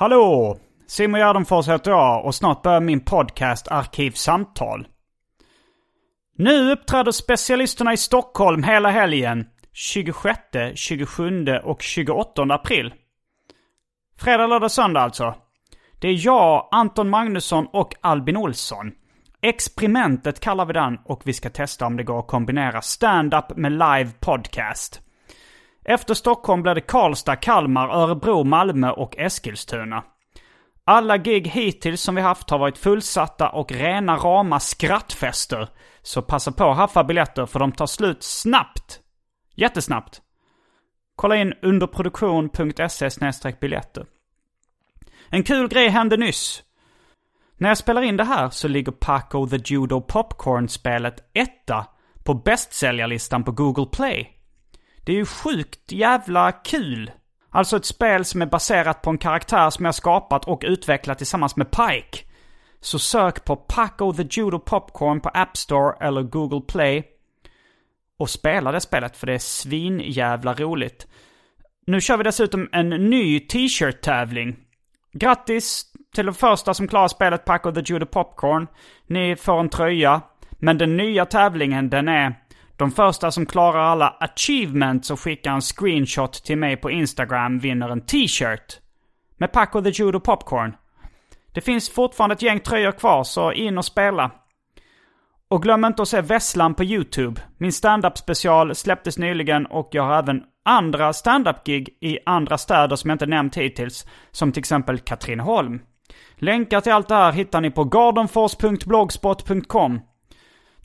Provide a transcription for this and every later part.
Hallå! Simon Gärdenfors heter jag och snart börjar min podcast Arkivsamtal. Nu uppträder specialisterna i Stockholm hela helgen. 26, 27 och 28 april. Fredag, lördag, söndag alltså. Det är jag, Anton Magnusson och Albin Olsson. Experimentet kallar vi den och vi ska testa om det går att kombinera stand-up med live podcast. Efter Stockholm blir det Karlstad, Kalmar, Örebro, Malmö och Eskilstuna. Alla gig hittills som vi haft har varit fullsatta och rena rama skrattfester. Så passa på att haffa biljetter för de tar slut snabbt. Jättesnabbt. Kolla in underproduktion.se biljetter. En kul grej hände nyss. När jag spelar in det här så ligger Paco the Judo Popcorn-spelet etta på bästsäljarlistan på Google Play. Det är ju sjukt jävla kul. Alltså ett spel som är baserat på en karaktär som jag skapat och utvecklat tillsammans med Pike. Så sök på Paco the Judo Popcorn på App Store eller Google Play. Och spela det spelet för det är svinjävla roligt. Nu kör vi dessutom en ny t-shirt-tävling. Grattis till de första som klarar spelet Paco the Judo Popcorn. Ni får en tröja. Men den nya tävlingen den är de första som klarar alla achievements och skickar en screenshot till mig på Instagram vinner en t-shirt. Med Paco the Judo Popcorn. Det finns fortfarande ett gäng tröjor kvar, så in och spela. Och glöm inte att se Vesslan på YouTube. Min stand-up special släpptes nyligen och jag har även andra stand-up-gig i andra städer som jag inte nämnt hittills. Som till exempel Katrineholm. Länkar till allt det här hittar ni på gardenfors.blogspot.com.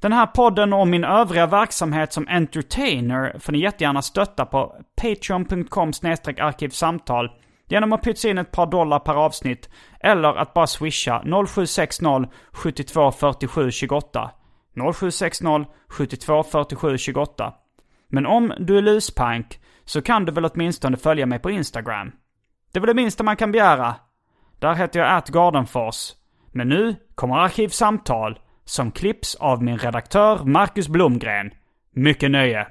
Den här podden och min övriga verksamhet som entertainer får ni jättegärna stötta på patreon.com arkivsamtal genom att pytsa in ett par dollar per avsnitt eller att bara swisha 0760 72 47 28. 0760 72 47 28. Men om du är luspank så kan du väl åtminstone följa mig på Instagram. Det är väl det minsta man kan begära. Där heter jag atgardenfors. Men nu kommer Arkivsamtal som klipps av min redaktör Marcus Blomgren. Mycket nöje!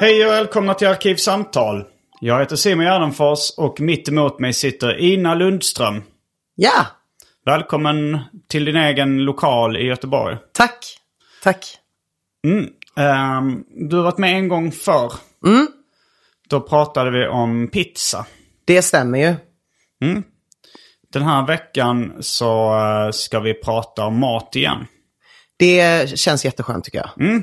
Hej och välkomna till Arkivsamtal. Jag heter Simon Gärdenfors och mitt emot mig sitter Ina Lundström. Ja, Välkommen till din egen lokal i Göteborg. tack. Tack. Ehm, du har varit med en gång förr. Då pratade vi om pizza. Det stämmer ju. Den här veckan så eh, ska vi prata om mat igen. Det känns jätteskönt tycker jag.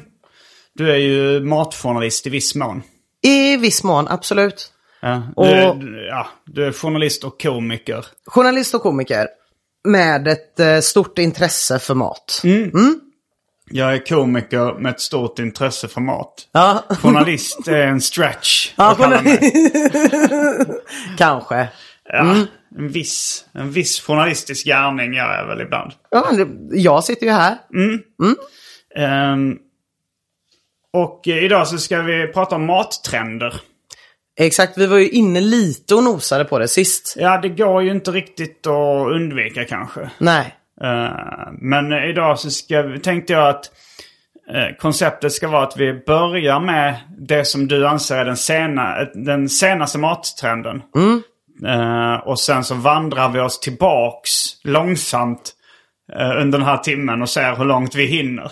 Du är ju matjournalist i viss mån. I viss mån, absolut. Ja, du, Och- ja, du är journalist och komiker. Journalist och komiker. Med ett eh, stort intresse för mat. Jag är komiker med ett stort intresse för mat. Ja, Journalist är en stretch. Ja, kanske. Ja, en, viss, en viss journalistisk gärning gör jag väl ibland. Ja, jag sitter ju här. Ehm, och eh, idag så ska vi prata om mattrender. Exakt, vi var ju inne lite och nosade på det sist. Ja, det går ju inte riktigt att undvika kanske. Nej. Eh, men idag så ska, tänkte jag att eh, konceptet ska vara att vi börjar med det som du anser är den, sena, den senaste mattrenden. Eh, och sen så vandrar vi oss tillbaks långsamt under den här timmen och ser hur långt vi hinner.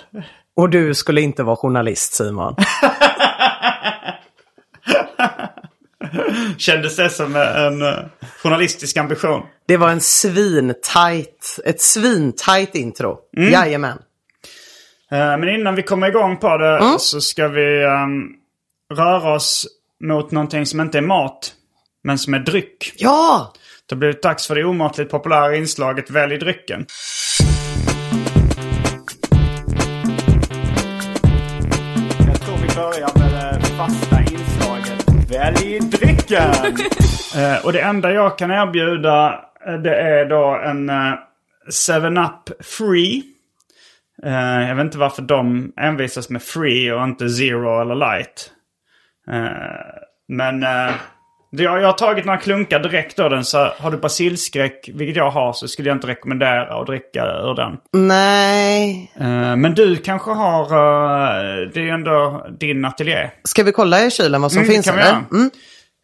Och du skulle inte vara journalist Simon. Kändes det som en eh, journalistisk ambition? Det var en svintajt, ett svintajt intro. Jajamän. Eh, Men innan vi kommer igång på det så ska vi ehm, röra oss mot någonting som inte är mat, men som är dryck. Ja! Det har blivit dags för det omåttligt populära inslaget Välj drycken. Jag tror vi börjar med det fasta drycken! Eh, och det enda jag kan erbjuda eh, det är då en eh, 7-Up Free. Eh, jag vet inte varför de envisas med Free och inte Zero eller Light. Eh, men eh, jag, jag har tagit några klunkar direkt ur den. Så har du basilskräck, vilket jag har, så skulle jag inte rekommendera att dricka ur den. Nej. Eh, men du kanske har, eh, det är ju ändå din ateljé. Ska vi kolla i kylen vad som Mm, det finns? kan vi göra. Mm.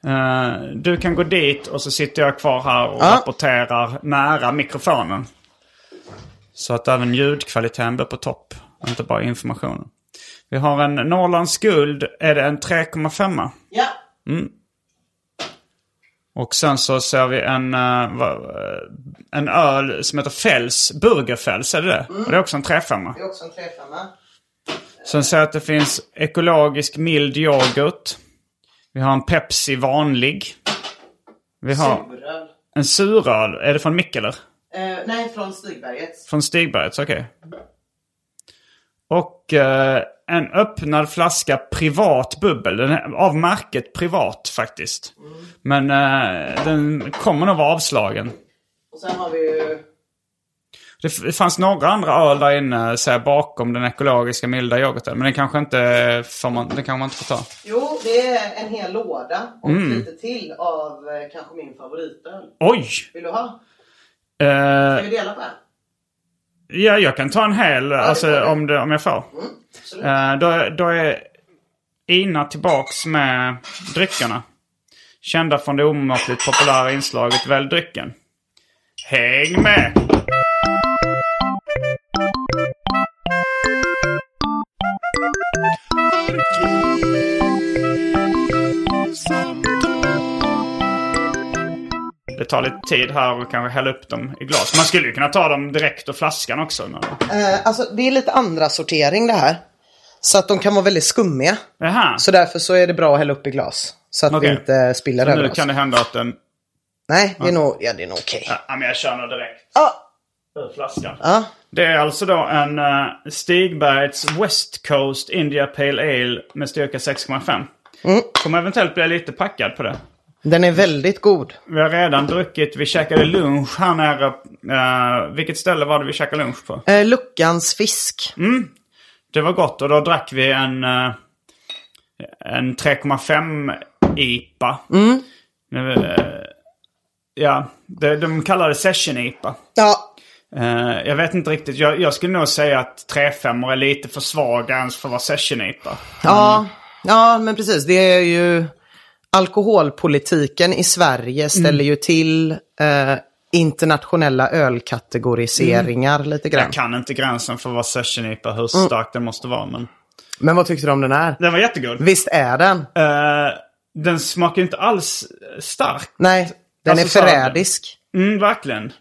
Eh, du kan gå dit och så sitter jag kvar här och Ja. rapporterar nära mikrofonen. Så att även ljudkvaliteten blir på topp. Inte bara informationen. Vi har en Norrlands guld. Är det en 3,5? Ja. Och sen så ser vi en, eh, eh, en öl som heter Fels. Burgerfels, är det det? Och det är också en 3,5. Det är också en 3 Sen ser jag att det finns ekologisk mild yoghurt. Vi har en Pepsi vanlig. Vi har en suröl. Är det från Mikkeler? Eh, nej, från Stigberget. Från Stigbergets, okej. Och eh, en öppnad flaska privat bubbel. Den av märket privat faktiskt. Men eh, den kommer nog vara avslagen. Och sen har vi ju... Det, det fanns några andra öl där inne så här, bakom den ekologiska milda yoghurten. Men den kanske inte får man, den kanske man inte får ta. Jo, det är en hel låda och Mm. lite till av eh, kanske min favoritöl. Oj! Vill du ha? Eh, Ska vi dela på en? Ja, jag kan ta en hel alltså, får du. om, det, om jag får. Absolut. Eh, då, då är Ina tillbaks med dryckerna. Kända från det omåttligt populära inslaget Välj drycken. Häng med! Tar lite tid här och kanske hälla upp dem i glas. Man skulle ju kunna ta dem direkt ur flaskan också. Eh, alltså, det är lite andra sortering det här. Så att de kan vara väldigt skummiga. Jaha. Så därför så är det bra att hälla upp i glas. Så att Okej. vi inte spiller Så över nu oss. kan det hända att den... Nej, det är nog, ja, det är nog okej. Ja, men jag kör nog direkt Ah, ur flaskan. ja. Det är alltså då en uh, Stigbergs West Coast India Pale Ale med styrka 6,5. Mm. Kommer eventuellt bli lite packad på det. Den är väldigt god. Vi har redan druckit, vi käkade lunch här nere. Uh, vilket ställe var det vi käkade lunch på? Eh, Luckans fisk. Det var gott och då drack vi en, eh, en 3,5 IPA. Mm. Ja, det, de kallar det Session IPA. Ja, Eh, jag vet inte riktigt. Jag, jag skulle nog säga att 3,5 är lite för svaga ens för att vara Session IPA. ja, ja, men precis. Det är ju alkoholpolitiken i Sverige ställer ju till eh, internationella ölkategoriseringar lite grann. Jag kan inte gränsen för vad Session IPA, hur Mm. stark den måste vara. Men Men vad tyckte du om den här? den var jättegod. Visst är den? Eh, den smakar inte alls stark. Nej, den Alltså, är förrädisk. Mm, verkligen.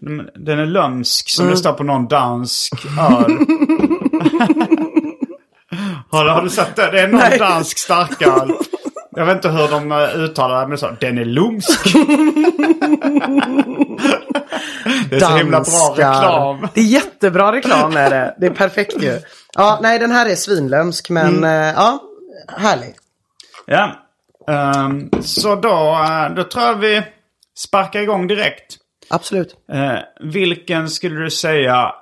Den- är lömsk som Mm. det står på någon dansk öl. har, har du sett det? Det är någon Nej. dansk starköl. Jag vet inte hur de eh, uttalar det, men så. Den är lumsk. det är så himla bra reklam. Det är jättebra reklam är det. Det är perfekt ju. Ja, nej den här är svinlömsk men Mm. eh, ja, härlig. Ja. Ehm, så då, eh, då tror jag vi sparkar igång direkt. Absolut. Eh, vilken skulle du säga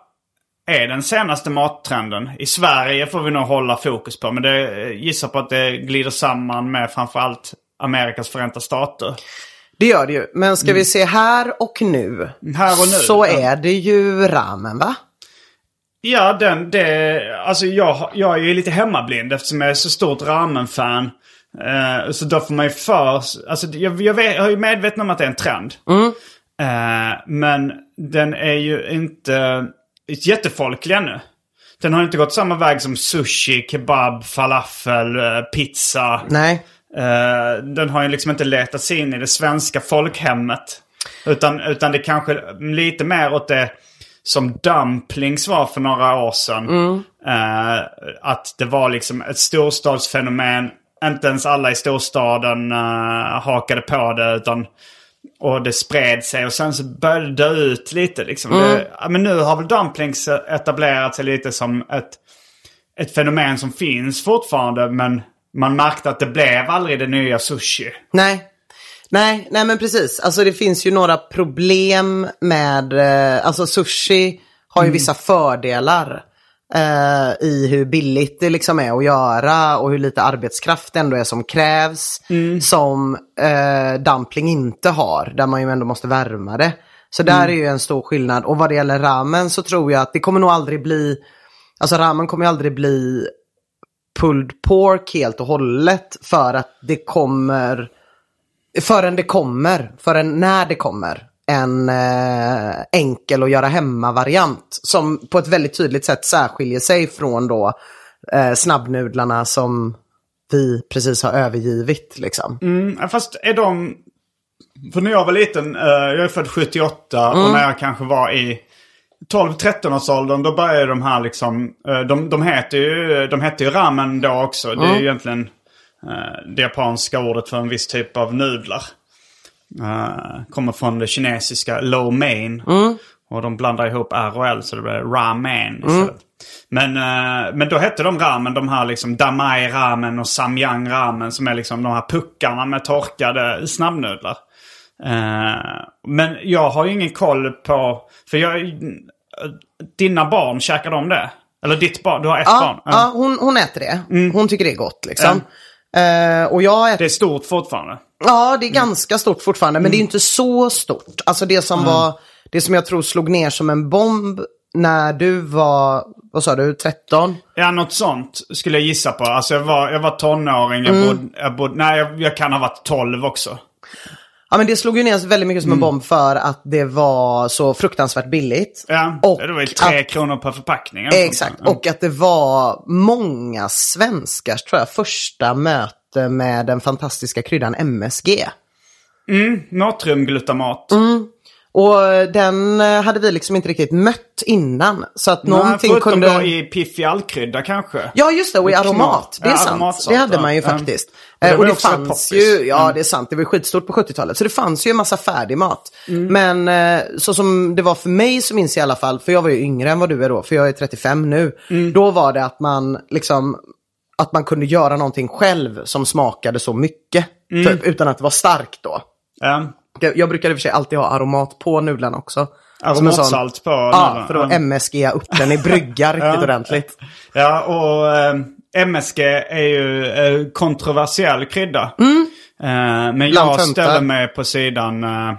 är den senaste mattrenden? I Sverige får vi nog hålla fokus på. Men det eh, gissar på att det glider samman med framförallt Amerikas förenta stater. Det gör det ju. Men ska vi se här och nu. Här och nu, Så ja. är det ju ramen va? Ja, den, det, alltså jag, jag är ju lite hemmablind eftersom jag är så stort ramen-fan. Eh, så då får man ju för... Alltså jag, jag, vet, jag är ju medveten om att det är en trend. Eh, men den är ju inte jättefolklig ännu. Den har inte gått samma väg som sushi, kebab, falafel, eh, pizza. Nej. Eh, den har ju liksom inte letat sig in i det svenska folkhemmet. Utan, utan det kanske lite mer åt det som dumplings var för några år sedan. Eh, att det var liksom ett storstadsfenomen. Inte ens alla i storstaden hakade på det. utan och det spred sig och sen så började det dö ut lite. Liksom. Det, ja, men nu har väl dumplings etablerat sig lite som ett, ett fenomen som finns fortfarande. Men man märkte att det blev aldrig det nya sushi. Nej. Nej, nej men precis. Alltså det finns ju några problem med, eh, alltså sushi har ju vissa fördelar eh, i hur billigt det liksom är att göra och hur lite arbetskraft det ändå är som krävs. Som eh, dumpling inte har, där man ju ändå måste värma det. Så där är ju en stor skillnad. Och vad det gäller ramen så tror jag att det kommer nog aldrig bli, alltså ramen kommer ju aldrig bli pulled pork helt och hållet för att det kommer förrän det kommer, förrän när det kommer, en eh, enkel att göra hemma-variant som på ett väldigt tydligt sätt särskiljer sig från då eh, snabbnudlarna som vi precis har övergivit. Liksom. Ja, Fast är de... För när jag var liten, eh, jag är född 78 och när jag kanske var i 12-13 års åldern då började de här liksom, eh, de, de, heter ju, de hette ju ramen då också. Det är ju egentligen eh, det japanska ordet för en viss typ av nudlar. Eh, kommer från det kinesiska lo mein. Och de blandar ihop R och L så det blir ramen istället. Men, eh, men då hette de ramen, de här liksom Damai ramen och Samyang ramen som är liksom de här puckarna med torkade snabbnudlar. Eh, men jag har ju ingen koll på, för jag, dina barn, käkar de det? Eller ditt barn, du har ett barn? Ja, ja hon, hon äter det. Hon tycker det är gott liksom. Eh, och jag äter Det är stort fortfarande. Ja, det är ganska stort fortfarande, men det är inte så stort. Alltså det som var, det som jag tror slog ner som en bomb när du var, vad sa du, 13? Ja, något sånt skulle jag gissa på. Alltså jag var, jag var tonåring, jag, bodde, jag bodde, nej jag, jag kan ha varit 12 också. Ja, men det slog ju ner väldigt mycket som en bomb för att det var så fruktansvärt billigt. Ja, Och det var ju tre att- kronor per förpackning. Exakt, sånt. och att det var många svenskars, tror jag, första möte med den fantastiska kryddan MSG. Natriumglutamat. Och den eh, hade vi liksom inte riktigt mött innan. Så att Nej, någonting kunde... då i piffig allkrydda kanske. Ja, just det. Och i aromat. Det är Ja, sant. Det hade man ju Ja. faktiskt. Och det Eh, var Och det fanns ju, ja Mm. det är sant, det var skitstort på 70-talet. Så det fanns ju en massa färdig mat. Mm. Men eh, så som det var för mig så minns jag i alla fall, för jag var ju yngre än vad du är då, för jag är 35 nu. Mm. Då var det att man liksom, att man kunde göra någonting själv som smakade så mycket. Mm. För, utan att det var starkt då. Ja. Jag, brukar i och för sig alltid ha aromat på nudlarna också. Sån- Aromatsalt på Ja, nudlarna. för att Ja. MSG upp den i brygga riktigt ordentligt. Ja, och eh, MSG är ju eh, kontroversiell krydda. Eh, men jag ställer mig på sidan eh,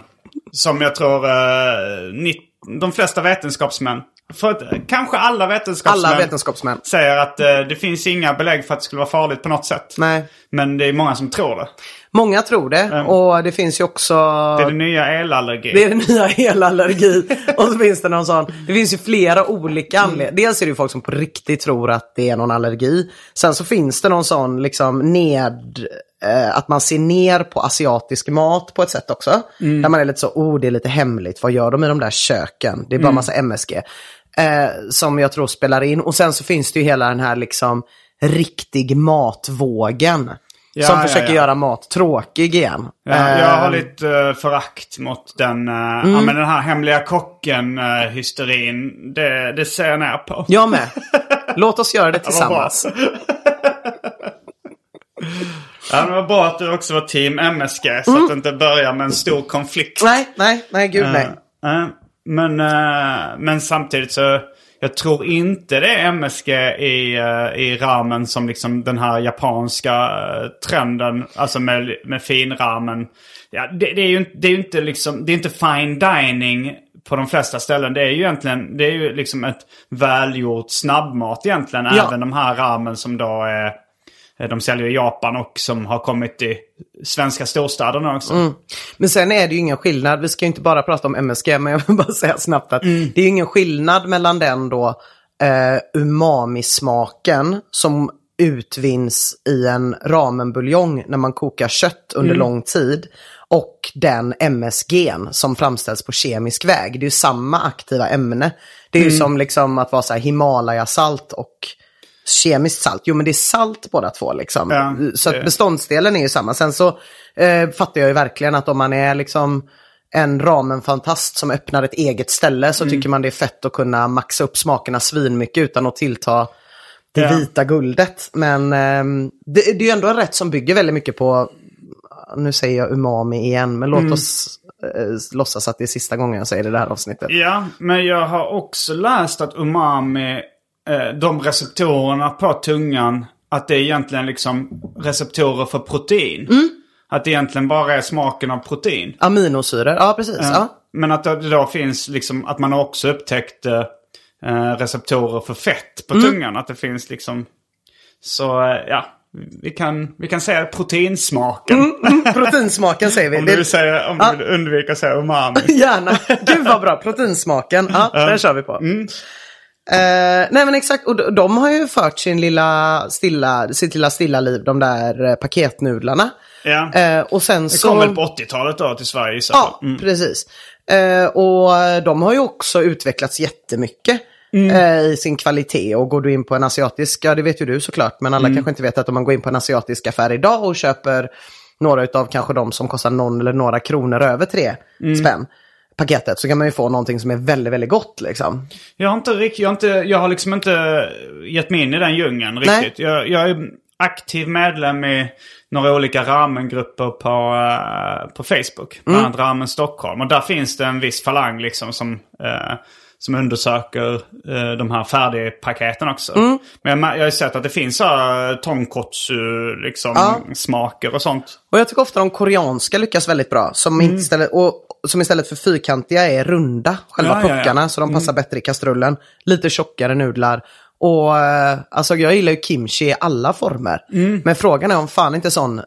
som jag tror eh, de flesta vetenskapsmän, för att, eh, kanske alla vetenskapsmän, Alla vetenskapsmän. säger att eh, det finns inga belägg för att det skulle vara farligt på något sätt. Nej. Men det är många som tror det. Många tror det och det finns ju också... Det är det nya elallergi. Det är den nya elallergi. och så finns det någon sån. Det finns ju flera olika anledningar. Dels är det ju folk som på riktigt tror att det är någon allergi. Sen så finns det någon sån liksom ned... Eh, att man ser ner på asiatisk mat på ett sätt också. Där man är lite så, oh det är lite hemligt. Vad gör de i de där köken? Det är bara massa MSG. Eh, som jag tror spelar in. Och sen så finns det ju hela den här liksom riktig matvågen. Ja, som ja, försöker göra mat tråkig igen. Ja, jag har Eh, lite uh, förakt mot den, eh, Mm. men den här hemliga kocken-hysterin. det, det ser jag ner på. Jag med. Låt oss göra det tillsammans. Ja, det var bra att du också var team MSG så Mm. att det inte börjar med en stor konflikt. Nej, nej, nej, gud nej. Eh, eh, men, eh, men samtidigt så, Jag tror inte det är MSG i, eh, i ramen som liksom den här japanska eh, trenden. Alltså med, med finramen. Ja, det, det är ju inte- det är ju inte liksom, det är inte fine dining på de flesta ställen. Det är ju egentligen, det är ju liksom ett välgjort snabbmat egentligen. Ja. Även de här ramen som då är, de säljer i Japan och som har kommit i svenska storstäderna också. Men sen är det ju ingen skillnad, vi ska ju inte bara prata om MSG, men jag vill bara säga snabbt att Mm. det är ju ingen skillnad mellan den då eh, umami-smaken som utvinns i en ramenbuljong när man kokar kött under Mm. lång tid och den MSG'n som framställs på kemisk väg. Det är ju samma aktiva ämne. Det är Mm. ju som liksom att vara så här Himalaya-salt och kemiskt salt. Jo men det är salt båda två liksom. Ja, så att beståndsdelen är ju samma. Sen så eh, fattar jag ju verkligen att om man är liksom en ramen-fantast som öppnar ett eget ställe så tycker man det är fett att kunna maxa upp smakerna svinmycket utan att tillta det Ja. vita guldet. Men ehm, det, det är ju ändå en rätt som bygger väldigt mycket på, nu säger jag umami igen, men låt oss eh, låtsas att det är sista gången jag säger det i det här avsnittet. Ja, men jag har också läst att umami, eh, de receptorerna på tungan, att det är egentligen liksom receptorer för protein. Att det egentligen bara är smaken av protein. Aminosyror, ja precis. Ja. Men att det då finns liksom, att man också upptäckt eh, eh, receptorer för fett på tungan. Att det finns liksom, så eh, ja. Vi kan, vi kan säga proteinsmaken. Proteinsmaken säger vi. Om Det- du vill, säga, om Ja. du vill undvika att säga umami. Gärna. Gud vad bra. Proteinsmaken. Ja, den kör vi på. Eh, nej men exakt, och de, har ju fört sin lilla stilla, sitt lilla stilla liv, de där eh, paketnudlarna. Ja. Eh, och sen Det så... kom väl på 80-talet då till Sverige gissar Ja. Mm. precis. Eh, och de har ju också utvecklats jättemycket Mm. eh, i sin kvalitet. Och går du in på en asiatisk, ja det vet ju du såklart, men Mm. alla kanske inte vet att om man går in på en asiatisk affär idag och köper några utav kanske de som kostar någon eller några kronor över tre Mm. spänn paketet så kan man ju få någonting som är väldigt, väldigt gott liksom. Jag har inte riktigt, jag har, inte, jag har liksom inte gett mig in i den djungeln riktigt. Jag, jag är aktiv medlem i några olika ramengrupper på, eh, på Facebook. Bland Mm. annat Ramen Stockholm. Och där finns det en viss falang liksom som, eh, som undersöker eh, de här färdigpaketen också. Mm. Men jag, jag har ju sett att det finns uh, tonkotsu liksom, Ja. smaker och sånt. Och jag tycker ofta de koreanska lyckas väldigt bra. Som, Mm. istället, och, som istället för fyrkantiga är runda, själva Ja, ja, ja. puckarna. Så de passar bättre i kastrullen. Lite tjockare nudlar. Och eh, alltså jag gillar ju kimchi i alla former. Mm. Men frågan är om fan inte sån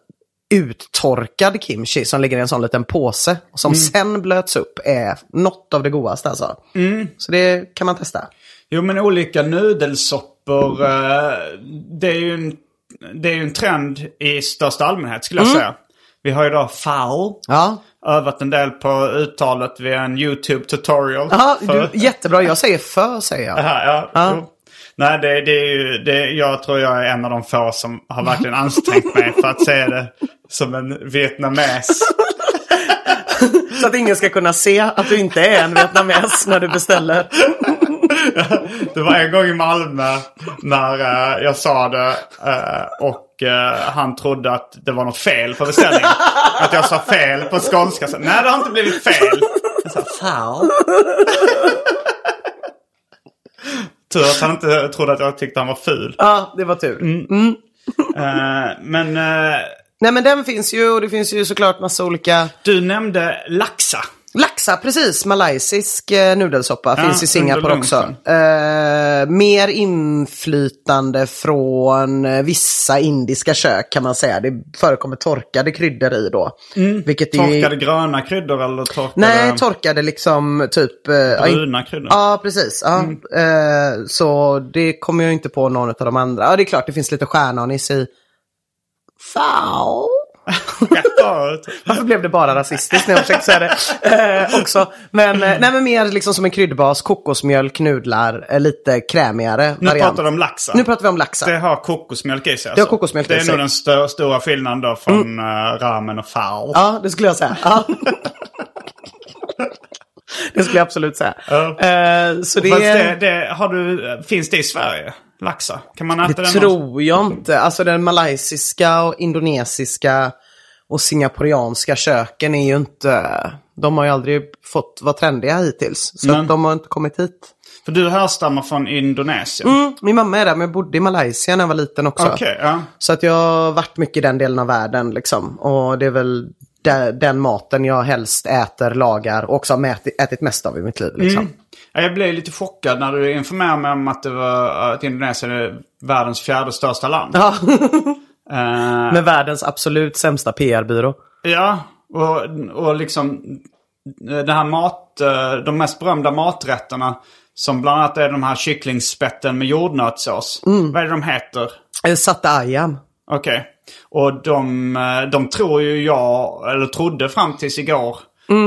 uttorkad kimchi som ligger i en sån liten påse. Och som Mm. sen blöts upp är något av det godaste alltså. Så det kan man testa. Jo men olika nudelsoppor. eh, det, är ju en, det är en trend i största allmänhet skulle jag säga. Vi har ju då Fao. Ja, Övat en del på uttalet via en YouTube tutorial. Aha, för- du, jättebra. Jag säger för säger jag. Aha, ja, Ja. Nej, det, det är ju, det, jag tror jag är en av de få som har verkligen ansträngt mig för att säga det som en vietnames. Så att ingen ska kunna se att du inte är en vietnames när du beställer. Det var en gång i Malmö när eh, jag sa det eh, och eh, han trodde att det var något fel på beställningen. att jag sa fel på skånska. Så, Nej, det har inte blivit fel. Jag sa foul. Tur att han inte trodde att jag tyckte han var ful. Ja, det var tur. Eh, men eh, Nej men den finns ju och det finns ju såklart massa olika du nämnde laxa. Laxa, precis. Malaysisk eh, nudelsoppa Ja, finns i Singapore också. Eh, mer inflytande från eh, vissa indiska kök kan man säga. Det förekommer torkade kryddor i då. Vilket är ju- Torkade gröna kryddor eller torkade Nej, torkade liksom typ... eh, bruna kryddor? Ja, precis. Ja. Eh, så det kommer jag inte på någon av de andra. Ja, det är klart det finns lite stjärnanis i. Fau. Varför blev det bara rasistiskt när jag försökte säga det? Eh, också. Men, eh, nej, men mer liksom som en kryddbas, kokosmjölk, nudlar, eh, lite krämigare Nu variant. pratar du om laxa. Nu pratar vi om laxa. Det har kokosmjölk i sig. Det har alltså. kokosmjölk det i är sig. nog den stö- stora skillnaden då från eh, ramen och fal. Ja, det skulle jag säga. Ja. det skulle jag absolut säga. Eh, så det, det, det, har du, finns det i Sverige? Laxa? Kan man äta det den? tror jag inte. Alltså den malaysiska och indonesiska och singaporeanska köken är ju inte... De har ju aldrig fått vara trendiga hittills. Så Men- de har inte kommit hit. För du härstammar från Indonesien. Mm, min mamma är där, men jag bodde i Malaysia när jag var liten också. Okej, ja. Så att jag har varit mycket i den delen av världen liksom. Och det är väl den maten jag helst äter, lagar och också har ätit, mest av i mitt liv. Liksom. Ja, Jag blev lite chockad när du informerade mig om att, det var, att Indonesien är världens fjärde största land. Ja, Eh, med världens absolut sämsta PR-byrå. ja, och, och liksom det här mat, eh, de mest berömda maträtterna som bland annat är de här kycklingspetten med jordnötssås. Vad är det de heter? Eh, Satta ayam. Och de, eh, de tror ju jag, eller trodde fram tills igår,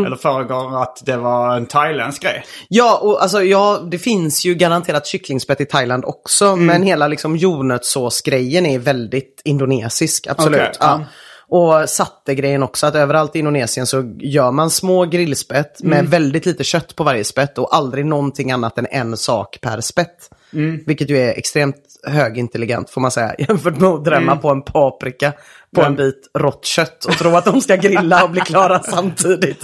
eller förrgår, att det var en thailändsk grej. Ja, och alltså ja, det finns ju garanterat kycklingspett i Thailand också. Mm. Men hela liksom jordnötssåsgrejen är väldigt indonesisk, absolut. Okej, ja. Och satte-grejen också, att överallt i Indonesien så gör man små grillspett med Mm. väldigt lite kött på varje spett och aldrig någonting annat än en sak per spett. Mm. Vilket ju är extremt högintelligent får man säga jämfört med att drämma Mm. på en paprika på en bit rått kött och tro att de ska grilla och bli klara samtidigt.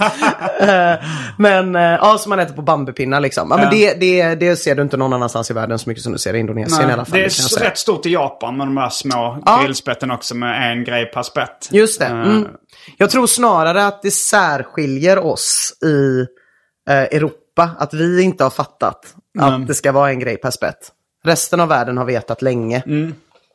Eh, men eh, ja, som man äter på bambupinnar liksom. Ja, men det, det, det ser du inte någon annanstans i världen så mycket som du ser i Indonesien i alla fall. det är säga. rätt stort i Japan med de här små Ja. grillspetten också med en grej per spett. Just det. Eh, Mm. Jag tror snarare att det särskiljer oss i eh, Europa. Att vi inte har fattat Mm. att det ska vara en grej per spett. Resten av världen har vetat länge. Mm.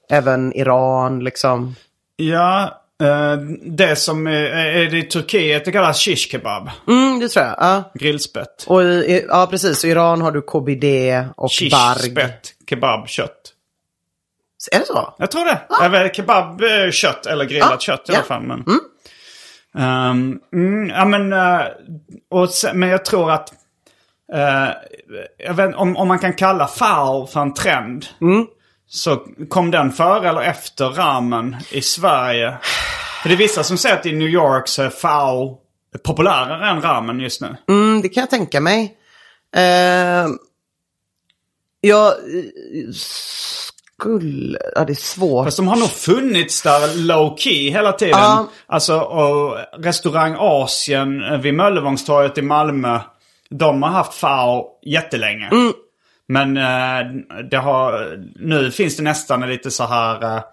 Även Iran liksom. Ja, eh, det som är, är det i Turkiet det kallas shish kebab. Mm, det tror jag. Ja. Grillspett. Och i, ja, precis. I Iran har du KBD och Shish, barg. spett, kebab, kött. Är det så? Jag tror det. Jag vet, kebab är kött eller grillat Ah, kött i alla fall. Men, Ehm, mm, ja, men, eh, och sen, men jag tror att eh, jag vet, om, om man kan kalla FAO för en trend. Mm. Så kom den före eller efter ramen i Sverige? För det är vissa som säger att i New York så är FAO populärare än ramen just nu. Mm, det kan jag tänka mig. Eh, jag eh, skulle... Ja, det är svårt. Fast de har nog funnits där low key hela tiden. Ja. Alltså och restaurang Asien eh, vid Möllevångstorget i Malmö. De har haft FAO jättelänge. Mm. Men eh, det har, nu finns det nästan lite så här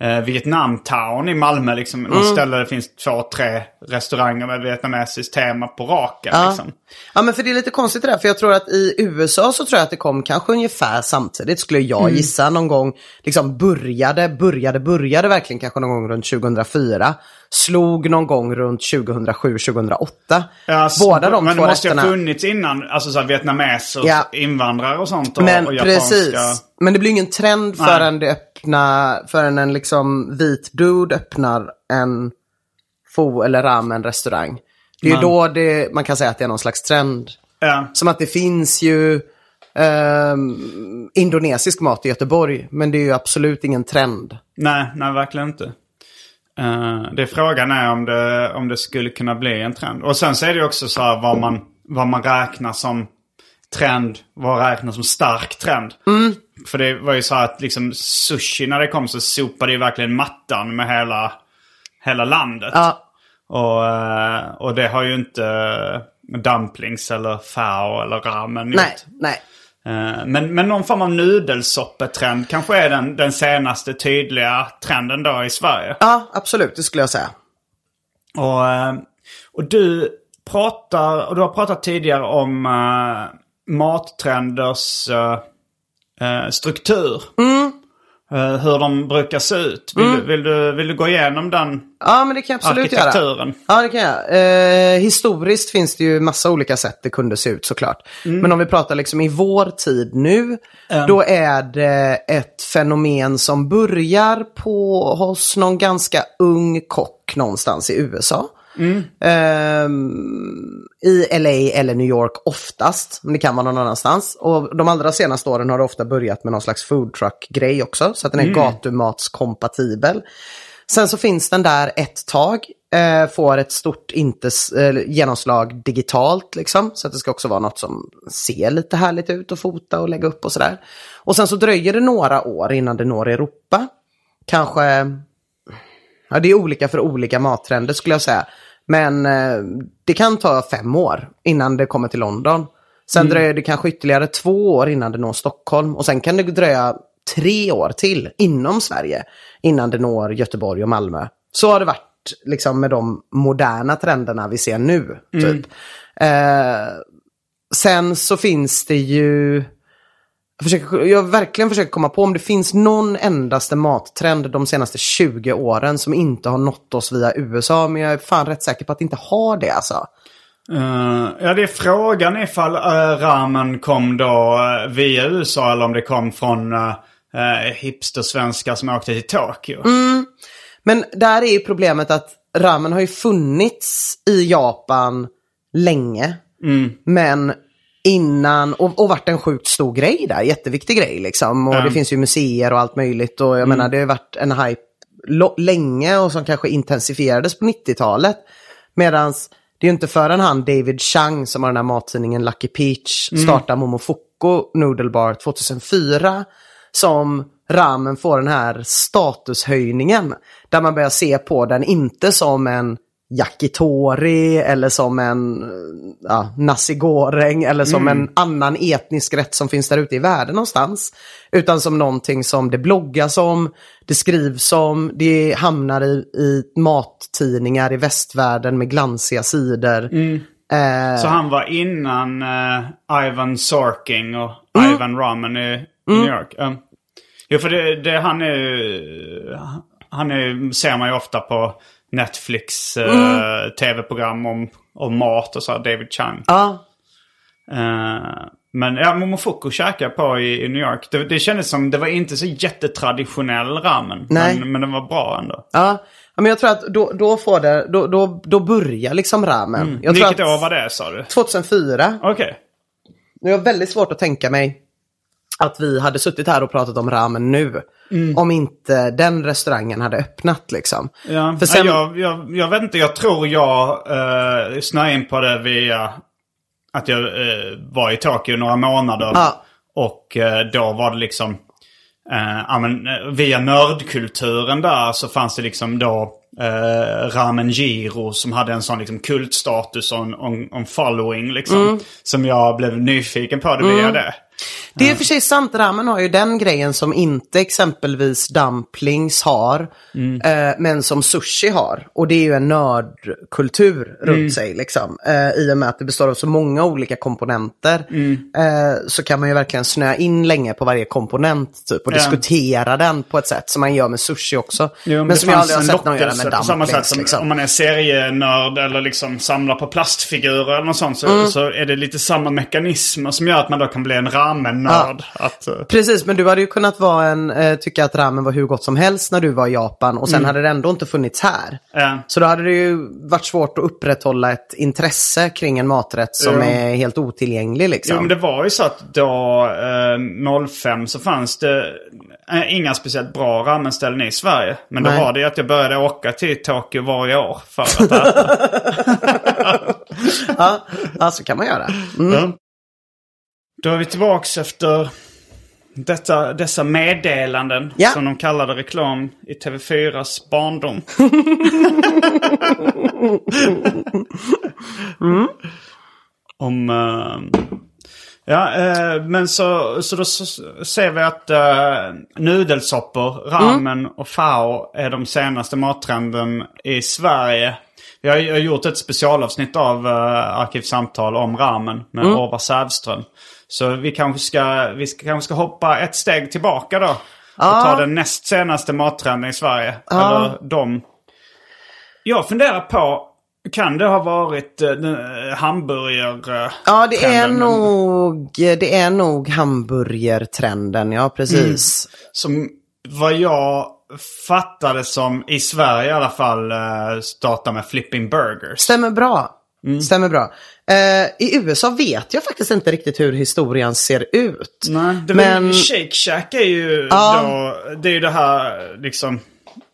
eh, Vietnamtown i Malmö. Liksom. Mm. Någon ställe där det finns två, tre restauranger med vietnamesiskt tema på raken. Ja. Liksom. ja, men för det är lite konstigt det där. För jag tror att i USA så tror jag att det kom kanske ungefär samtidigt skulle jag Mm. gissa någon gång. Liksom började, började, började verkligen kanske någon gång runt 2004. Slog någon gång runt 2007, 2008. Ja, Båda de men två det måste ju ha rätterna. funnits innan, alltså så här, vietnameser, Ja. invandrare och sånt. Och, Men och japanska. precis. Men det blir ingen trend förrän det öppnar, förrän en liksom vit dude öppnar en fo eller ramen restaurang. Det är ju då det, man kan säga att det är någon slags trend. Ja. Som att det finns ju ehm, indonesisk mat i Göteborg, men det är ju absolut ingen trend. Nej, nej verkligen inte. Eh, det är frågan är om det, om det skulle kunna bli en trend. Och sen så är det ju också så här vad man, vad man räknar som trend, vad räknas som stark trend. För det var ju så att liksom sushi när det kom så sopade ju verkligen mattan med hela, hela landet. Ja, Och, eh, och det har ju inte dumplings eller fao eller ramen nej, gjort. nej. Eh, Men, men någon form av nudelsoppetrend kanske är den, den senaste tydliga trenden då i Sverige. Ja, absolut, det skulle jag säga. Och, eh, och du pratar, och du har pratat tidigare om uh, mattrenders eh, eh, struktur. Eh, hur de brukar se ut. Vill, du, vill, du, vill du gå igenom den Ja, men det kan jag absolut göra. Ja, det kan jag. Eh, historiskt finns det ju massa olika sätt det kunde se ut såklart. Men om vi pratar liksom i vår tid nu, då är det ett fenomen som börjar på hos någon ganska ung kock någonstans i USA. Ehm, I LA eller New York oftast, men det kan vara någon annanstans. Och de allra senaste åren har det ofta börjat med någon slags food truck-grej också, så att den är gatumatskompatibel. Sen så finns den där ett tag, eh, får ett stort inte, eh, genomslag digitalt liksom. Så att det ska också vara något som ser lite härligt ut att fota och lägga upp och sådär. Och sen så dröjer det några år innan det når Europa. Kanske, ja det är olika för olika mattrender skulle jag säga. Men eh, det kan ta fem år innan det kommer till London. Sen dröjer det kanske ytterligare två år innan det når Stockholm. Och sen kan det dröja tre år till inom Sverige innan det når Göteborg och Malmö. Så har det varit liksom med de moderna trenderna vi ser nu. Typ. Eh, sen så finns det ju... Jag, försöker, jag verkligen försöker komma på om det finns någon endaste mattrend de senaste 20 åren som inte har nått oss via USA. Men jag är fan rätt säker på att det inte har det alltså. Eh, ja, det är frågan ifall uh, ramen kom då eh, via USA eller om det kom från uh, hipstersvenskar som åkte till Tokyo. Men där är ju problemet att ramen har ju funnits i Japan länge. Men innan, och, och varit en sjukt stor grej där, jätteviktig grej liksom. Och det finns ju museer och allt möjligt. Och jag menar det har varit en hype länge och som kanske intensifierades på 90-talet. Medans det är ju inte förrän han David Chang som har den här mattidningen Lucky Peach startar Momofoko Noodle Bar 2004 som ramen får den här statushöjningen. Där man börjar se på den inte som en yakitori eller som en ja, nasi goreng eller som en annan etnisk rätt som finns där ute i världen någonstans. Utan som någonting som det bloggas om, det skrivs om, det hamnar i, i mattidningar i västvärlden med glansiga sidor. Eh, Så han var innan eh, Ivan Sorking och Mm. Ivan Ramen i, i New York. Um, jo, för det, det, han är Han är, ser man ju ofta på Netflix eh, Mm. tv-program om, om mat och så, här, David Chang. ja, Eh, men ja, Momofuku käkade jag på i, i New York. Det, det kändes som, det var inte så jättetraditionell ramen. Nej. Men, men den var bra ändå. ja. Men jag tror att då, då får det, då, då, då börjar liksom ramen. Jag tror Vilket år var det sa du? 2004. Okej. Nu har jag väldigt svårt att tänka mig att vi hade suttit här och pratat om ramen nu. Om inte den restaurangen hade öppnat liksom. Ja, För sen, jag, jag, jag vet inte, jag tror jag uh, snöade in på det via att jag eh, var i Tokyo några månader. Ja. Och eh, då var det liksom, eh, ja, men, eh, via nördkulturen där så fanns det liksom då eh, Ramen Giro som hade en sån liksom kultstatus och en, en following liksom. Mm. Som jag blev nyfiken på det via det. Det är i och för sig sant, ramen har ju den grejen som inte exempelvis dumplings har. Eh, men som sushi har. Och det är ju en nördkultur runt sig liksom. Eh, I och med att det består av så många olika komponenter. Eh, så kan man ju verkligen snöa in länge på varje komponent typ. Och Ja. diskutera den på ett sätt som man gör med sushi också. Jo, men, men som jag aldrig har sett någon göra med på samma sätt dumplings. som Liksom. om man är serienörd eller liksom samlar på plastfigurer eller något sånt. Så, Mm. så är det lite samma mekanismer som gör att man då kan bli en ramen-nörd. Att, eh, Precis, men du hade ju kunnat vara en, eh, tycka att ramen var hur gott som helst när du var i Japan och sen hade det ändå inte funnits här. Ja. Så då hade det ju varit svårt att upprätthålla ett intresse kring en maträtt som Ja. är helt otillgänglig liksom. Jo, men det var ju så att då eh, 05 så fanns det eh, inga speciellt bra ramenställen i Sverige. Men då Nej. var det ju att jag började åka till Tokyo varje år för att äta. ja, ja, så kan man göra. Mm. Ja. Då är vi tillbaks efter detta, dessa meddelanden. Ja. Som de kallade reklam i TV4s barndom. Om... eh, ja, eh, men så, så då så ser vi att uh, nudelsoppor, ramen och fao är de senaste mattrenden i Sverige. Jag har, jag har gjort ett specialavsnitt av uh, Arkivsamtal om ramen med mm. Orvar Sävström. Så vi kanske ska, vi ska, kanske ska hoppa ett steg tillbaka då. Och ta den näst senaste mattrenden i Sverige. Eller de. Jag funderar på, kan det ha varit uh, hamburgare... eh, Ja, det är, nog, det är nog hamburgertrenden, ja precis. Som vad jag fattade som, i Sverige i alla fall, startar med flipping burgers. Stämmer bra. Mm. Stämmer bra. Eh, I USA vet jag faktiskt inte riktigt hur historien ser ut. Nej, det Men- men... Shake Shack är ju Ja. då, det är ju det här liksom,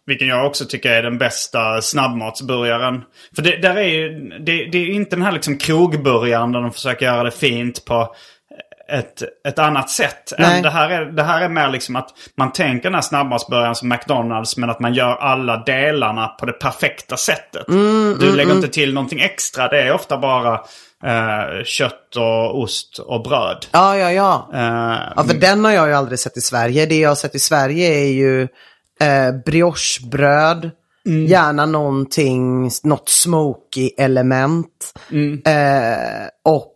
vilken jag också tycker är den bästa snabbmatsburgaren. För det, där är ju, det, det är inte den här liksom krogburgaren där de försöker göra det fint på ett, ett annat sätt. Nej. Än det, här är, det här är mer liksom att man tänker den här snabbmatsburgaren som McDonalds men att man gör alla delarna på det perfekta sättet. Mm, du lägger inte till någonting extra. Det är ofta bara eh, kött och ost och bröd. Ja, ja, ja. Eh, Ja, för den har jag ju aldrig sett i Sverige. Det jag har sett i Sverige är ju eh, briochebröd, gärna någonting, något smoky element. Eh, och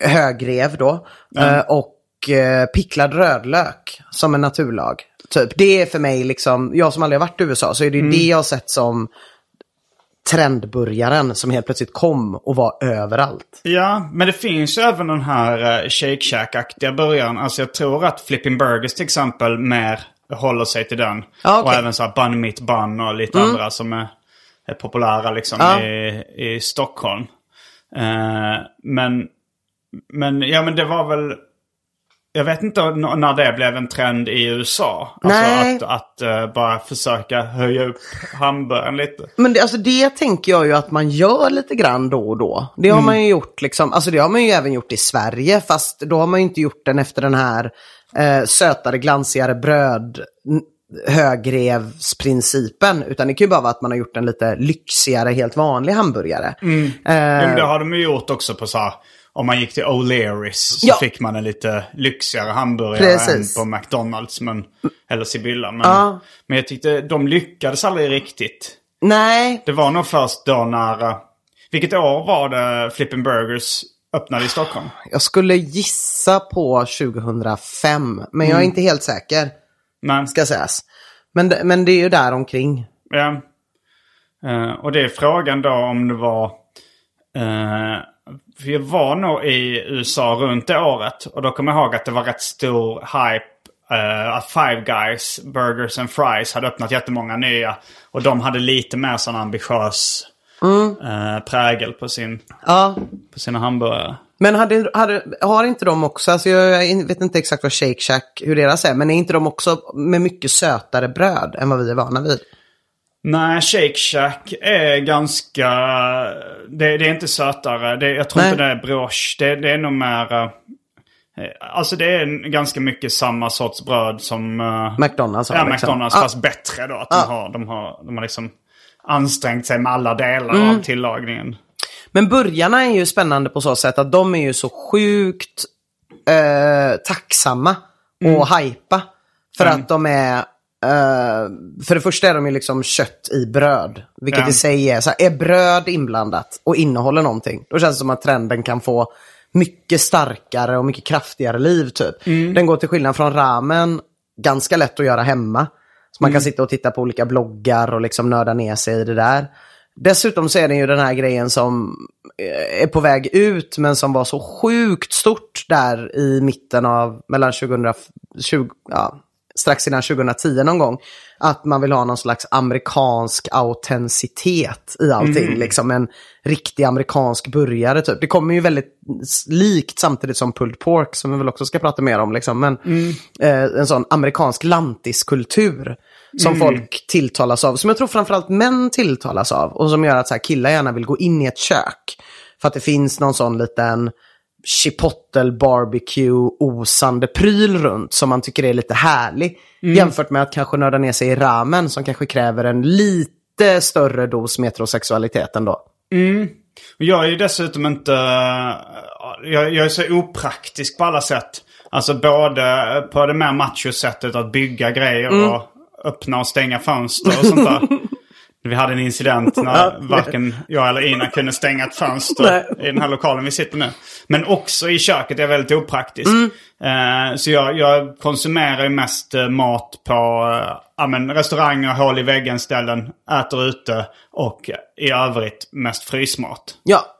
högrev då. Eh, och eh, picklad rödlök som en naturlag. Typ. Det är för mig liksom, jag som aldrig har varit i USA, så är det det jag har sett som trendburgaren som helt plötsligt kom och var överallt. Ja, men det finns ju även den här uh, Shake Shack-aktiga burgaren. Alltså jag tror att Flipping Burgers till exempel mer håller sig till den. Ja, okej. Och även så här Bun Meat Bun och lite andra som är, är populära liksom Ja. i, i Stockholm. Eh, men, men, ja men det var väl... Jag vet inte när det blev en trend i USA. Alltså Nej. att, att eh, bara försöka höja upp hamburgaren lite. Men det, alltså det tänker jag ju att man gör lite grann då och då. Det har man ju gjort liksom, alltså det har man ju även gjort i Sverige fast då har man ju inte gjort den efter den här eh, sötare, glansigare bröd högrevsprincipen. Utan det kan ju bara vara att man har gjort en lite lyxigare, helt vanlig hamburgare. Men Eh, det har de ju gjort också på så här, om man gick till O'Learys så Ja. fick man en lite lyxigare hamburgare Precis. än på McDonalds. Men, eller Sibylla. Men, Ja. men jag tyckte de lyckades aldrig riktigt. nej, Det var nog först då när... eh, Vilket år var det Flippin' Burgers öppnade i Stockholm? jag skulle gissa på 2005. Men jag är inte helt säker, Men, ska sägas. Men, men det är ju där omkring. ja. Eh, och det är frågan då om det var... Uh, jag var nog i USA runt det året. Och då kommer jag ihåg att det var rätt stor hype. eh, att Five Guys Burgers and Fries hade öppnat jättemånga nya. Och de hade lite mer sån ambitiös eh, prägel på, sin, Ja, på sina hamburgare. Men hade, hade, har inte de också, alltså jag jag vet inte exakt vad Shake Shack, hur deras är, men är inte de också med mycket sötare bröd än vad vi är vana vid? Nej, Shake Shack är ganska... Det, det är inte sötare. Det, jag tror Nej. inte det är brioche. Det, det är nog mer... eh, Alltså det är ganska mycket samma sorts bröd som... eh, McDonalds Ja, liksom. McDonalds Ah. fast bättre då. Att de, har, de, har, de har liksom ansträngt sig med alla delar Mm. av tillagningen. Men burgarna är ju spännande på så sätt att de är ju så sjukt eh, tacksamma och hypa. För att de är, eh, för det första är de ju liksom kött i bröd. Vilket Ja. i sig är, så här, är bröd inblandat och innehåller någonting. Då känns det som att trenden kan få mycket starkare och mycket kraftigare liv typ. Den går till skillnad från ramen ganska lätt att göra hemma. Så man kan sitta och titta på olika bloggar och liksom nörda ner sig i det där. Dessutom så är det ju den här grejen som eh, är på väg ut men som var så sjukt stort där i mitten av mellan 2020, ja, strax innan 2010 någon gång. Att man vill ha någon slags amerikansk autenticitet i allting. Liksom en riktig amerikansk burgare typ. Det kommer ju väldigt likt samtidigt som pulled pork som vi väl också ska prata mer om. Liksom. Men eh, en sån amerikansk lantiskultur som folk tilltalas av. Som jag tror framförallt män tilltalas av. Och som gör att så här, killar gärna vill gå in i ett kök. För att det finns någon sån liten chipotle barbecue osande pryl runt som man tycker är lite härlig. Jämfört med att kanske nörda ner sig i ramen som kanske kräver en lite större dos metrosexualitet ändå. Jag är ju dessutom inte... Jag, jag är så opraktisk på alla sätt. Alltså både på det mer macho-sättet att bygga grejer Mm. och öppna och stänga fönster och sånt där. Vi hade en incident när varken jag eller Ina kunde stänga ett fönster i den här lokalen vi sitter nu. Men också i köket är väldigt opraktisk. Mm. Eh, så jag, jag konsumerar ju mest eh, mat på eh, ja, men restauranger, hål i väggen ställen, äter ute och i övrigt mest frysmat. Ja.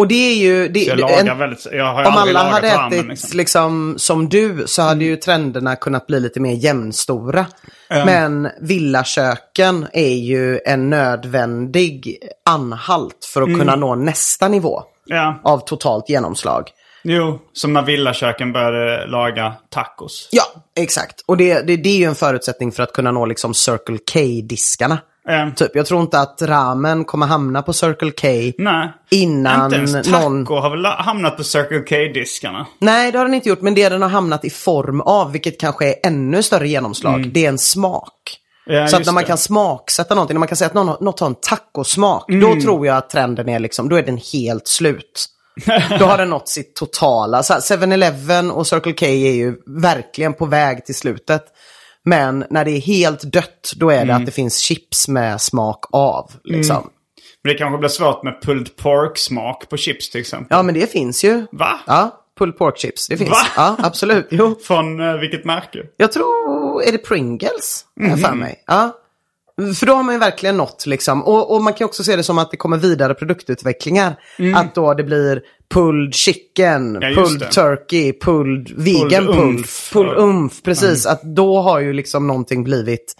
Och det är ju... Det, jag lagar en- väldigt... Jag har Om alla hade ätit liksom. liksom. som du så hade ju trenderna kunnat bli lite mer jämnstora. Men villaköken är ju en nödvändig anhalt för att Mm. kunna nå nästa nivå Ja, av totalt genomslag. jo. Som när villaköken började laga tacos. Ja, exakt. Och det, det, det är ju en förutsättning för att kunna nå liksom Circle K-diskarna. Eh, Typ, jag tror inte att ramen kommer hamna på Circle K nej. innan Inte ens taco någon... har väl hamnat på Circle K-diskarna. Nej, det har den inte gjort. Men det den har hamnat i form av, vilket kanske är ännu större genomslag, det är en smak. Ja, så att när man det. kan smaksätta någonting, när man kan säga att någon, något har en tacosmak, då tror jag att trenden är liksom, då är den helt slut. då har den nått sitt totala. Så här, 7-Eleven och Circle K är ju verkligen på väg till slutet. Men när det är helt dött, då är det att det finns chips med smak av. Liksom. Men det kanske blir svårt med pulled pork-smak på chips till exempel. Ja, men det finns ju. Va? Ja, pulled pork chips. Det finns. Va? Ja, absolut. Jo. Från eh, vilket märke? Jag tror, är det Pringles? Mhm. jag för mig. Ja. För då har man ju verkligen nått liksom. Och, och man kan också se det som att det kommer vidare produktutvecklingar. Att då det blir pulled chicken, Mm. Ja, pulled det. turkey, pulled vegan pulled, umf. pulled umf. Precis, Mm. att då har ju liksom någonting blivit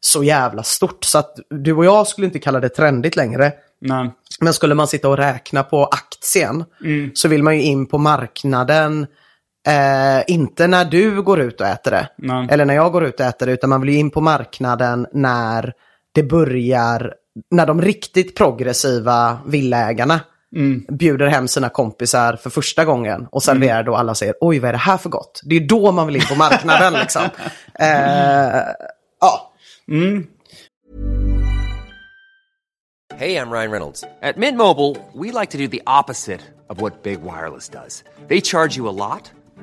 så jävla stort. Så att du och jag skulle inte kalla det trendigt längre. Nej. Men skulle man sitta och räkna på aktien Mm. så vill man ju in på marknaden. Eh, inte när du går ut och äter det. Nej. Eller när jag går ut och äter det. Utan man vill ju in på marknaden när det börjar. När de riktigt progressiva villaägarna Mm. bjuder hem sina kompisar för första gången. Och serverar då alla säger oj vad är det här för gott. Det är då man vill in på marknaden liksom. Eh, ja. Hey, I'm Ryan Reynolds. At Mint Mobile, we like to do the opposite of what Big Wireless does. They charge you a lot,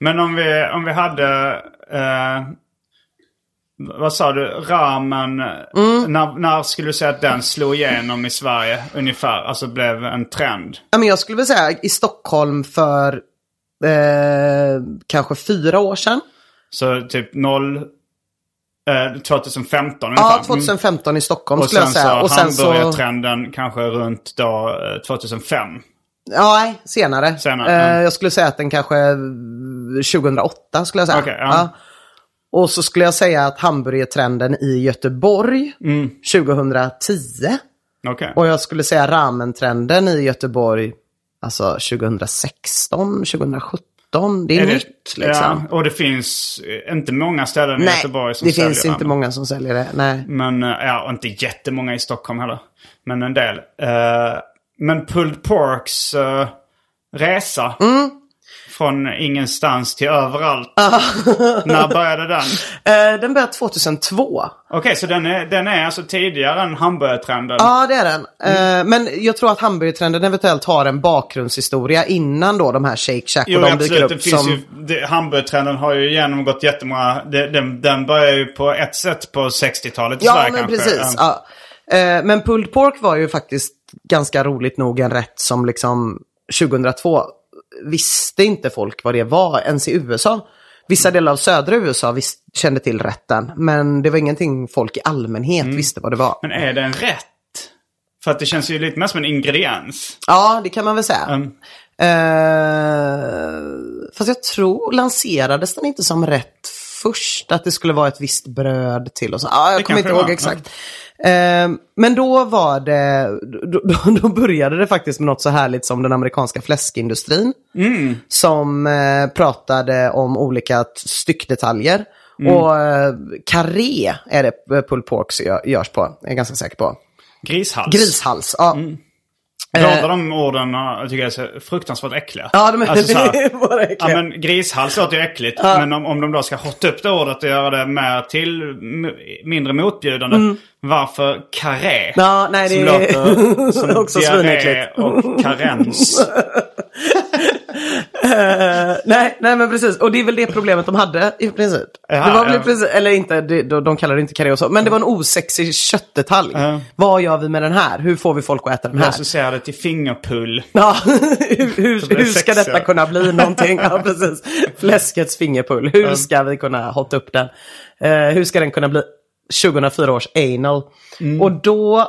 Men om vi, om vi hade... Eh, vad sa du? Ramen. Mm. När, när skulle du säga att den slog igenom i Sverige ungefär? Alltså blev en trend? Ja, men jag skulle vilja säga i Stockholm för eh, kanske fyra år sedan. Så typ 0... Eh, 2015 ungefär. Ja, 2015 i Stockholm Och skulle jag säga. Och sen så, hamburgertrenden kanske runt då eh, 2005. ja, nej, senare. Senare, Eh, mm. Jag skulle säga att den kanske eh, 2008 skulle jag säga. Okej, ja. Och så skulle jag säga att hamburgertrenden i Göteborg Mm. 2010. Okej. Och jag skulle säga ramentrenden i Göteborg alltså 2016, 2017. Det är, Är det- nytt liksom. Ja, och det finns eh, inte många ställen i Nej, Göteborg som det säljer finns inte många som säljer det. Nej. Men, eh, ja, och inte jättemånga i Stockholm heller. Men en del. Eh, men Pulled Porks eh, resa. Mm. Från ingenstans till överallt. När började den? Eh, den började 2002. Okej, så den är, den är alltså tidigare än hamburgertrenden? Ja, det är den. Eh, men jag tror att hamburgertrenden eventuellt har en bakgrundshistoria innan då de här Shake Shack och Jo, de absolut. dyker upp Det finns som... ju, hamburgertrenden har ju genomgått jättemånga... Det, den, den börjar ju på ett sätt på 60-talet i Ja, Sverige men kanske. precis. Ja. Ja. Eh, men pulled pork var ju faktiskt ganska roligt nog en rätt som liksom 2002 visste inte folk vad det var ens i USA. Vissa delar av södra USA visst, kände till rätten, men det var ingenting folk i allmänhet visste vad det var. Men är det en rätt? För att det känns ju lite mer som en ingrediens. Ja, det kan man väl säga. Mm. Eh, fast jag tror, lanserades den inte som rätt först? Att det skulle vara ett visst bröd till och så. Ja, jag Det kommer inte ihåg var, exakt. Eh, men då var det, då, då, började det faktiskt med något så härligt som den amerikanska fläskindustrin. Som eh, pratade om olika styckdetaljer. Och eh, karré är det eh, pulled pork gö- görs på, är jag ganska säker på. Grishals. Grishals, ja. Båda de orden uh, tycker jag är så fruktansvärt äckliga. Ja, de är Alltså så här, bara äckliga. Ja men grishals låter ju äckligt. Men om, om de då ska hotta upp det ordet och göra det mer till mindre motbjudande. Varför karré? Mm. Ja, nej, det som är låter som också diarré och karens. Eh, nej, nej men precis. Och det är väl det problemet de hade i princip. Ja, det var väl ja. i princip, eller inte, det, de, de kallar det inte karré och så. Men det var en osexig köttdetalj. Ja. Vad gör vi med den här? Hur får vi folk att äta den Jag här? associerar det till fingerpull. Ja, hur, hur, hur ska detta kunna bli någonting? Ja, precis. Fläskets fingerpull. Hur ska vi kunna hotta upp den? Eh, hur ska den kunna bli 2004 års anal? Och då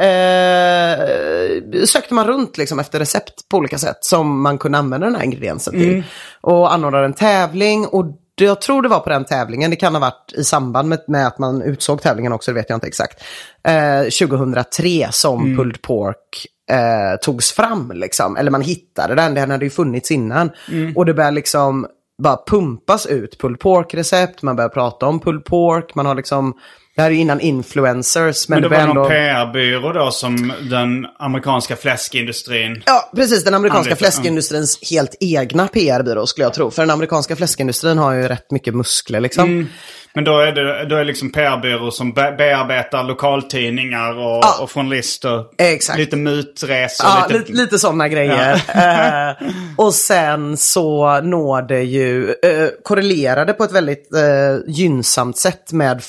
eh, sökte man runt liksom efter recept på olika sätt som man kunde använda den här ingrediensen till. Och anordnade en tävling. Och jag tror det var på den tävlingen, det kan ha varit i samband med, med att man utsåg tävlingen också, det vet jag inte exakt. Eh, 2003 som pulled pork eh, togs fram. Liksom. Eller man hittade den, den hade ju funnits innan. Och det började liksom bara pumpas ut pulled pork-recept, man börjar prata om pulled pork, man har liksom, det här är ju innan influencers. Men, Men det var var någon. PR-byrå då som den amerikanska fläskindustrin. Ja, precis. Den amerikanska Anlita, fläskindustrins helt egna PR-byrå skulle jag tro. För den amerikanska fläskindustrin har ju rätt mycket muskler liksom. Men då är det då är liksom PR-byrå som be bearbetar lokaltidningar och, Ja. och journalister. Exakt. Lite mutresor. Ja, lite... lite, lite sådana grejer. Eh, och sen så når det ju, eh, korrelerade på ett väldigt eh, gynnsamt sätt med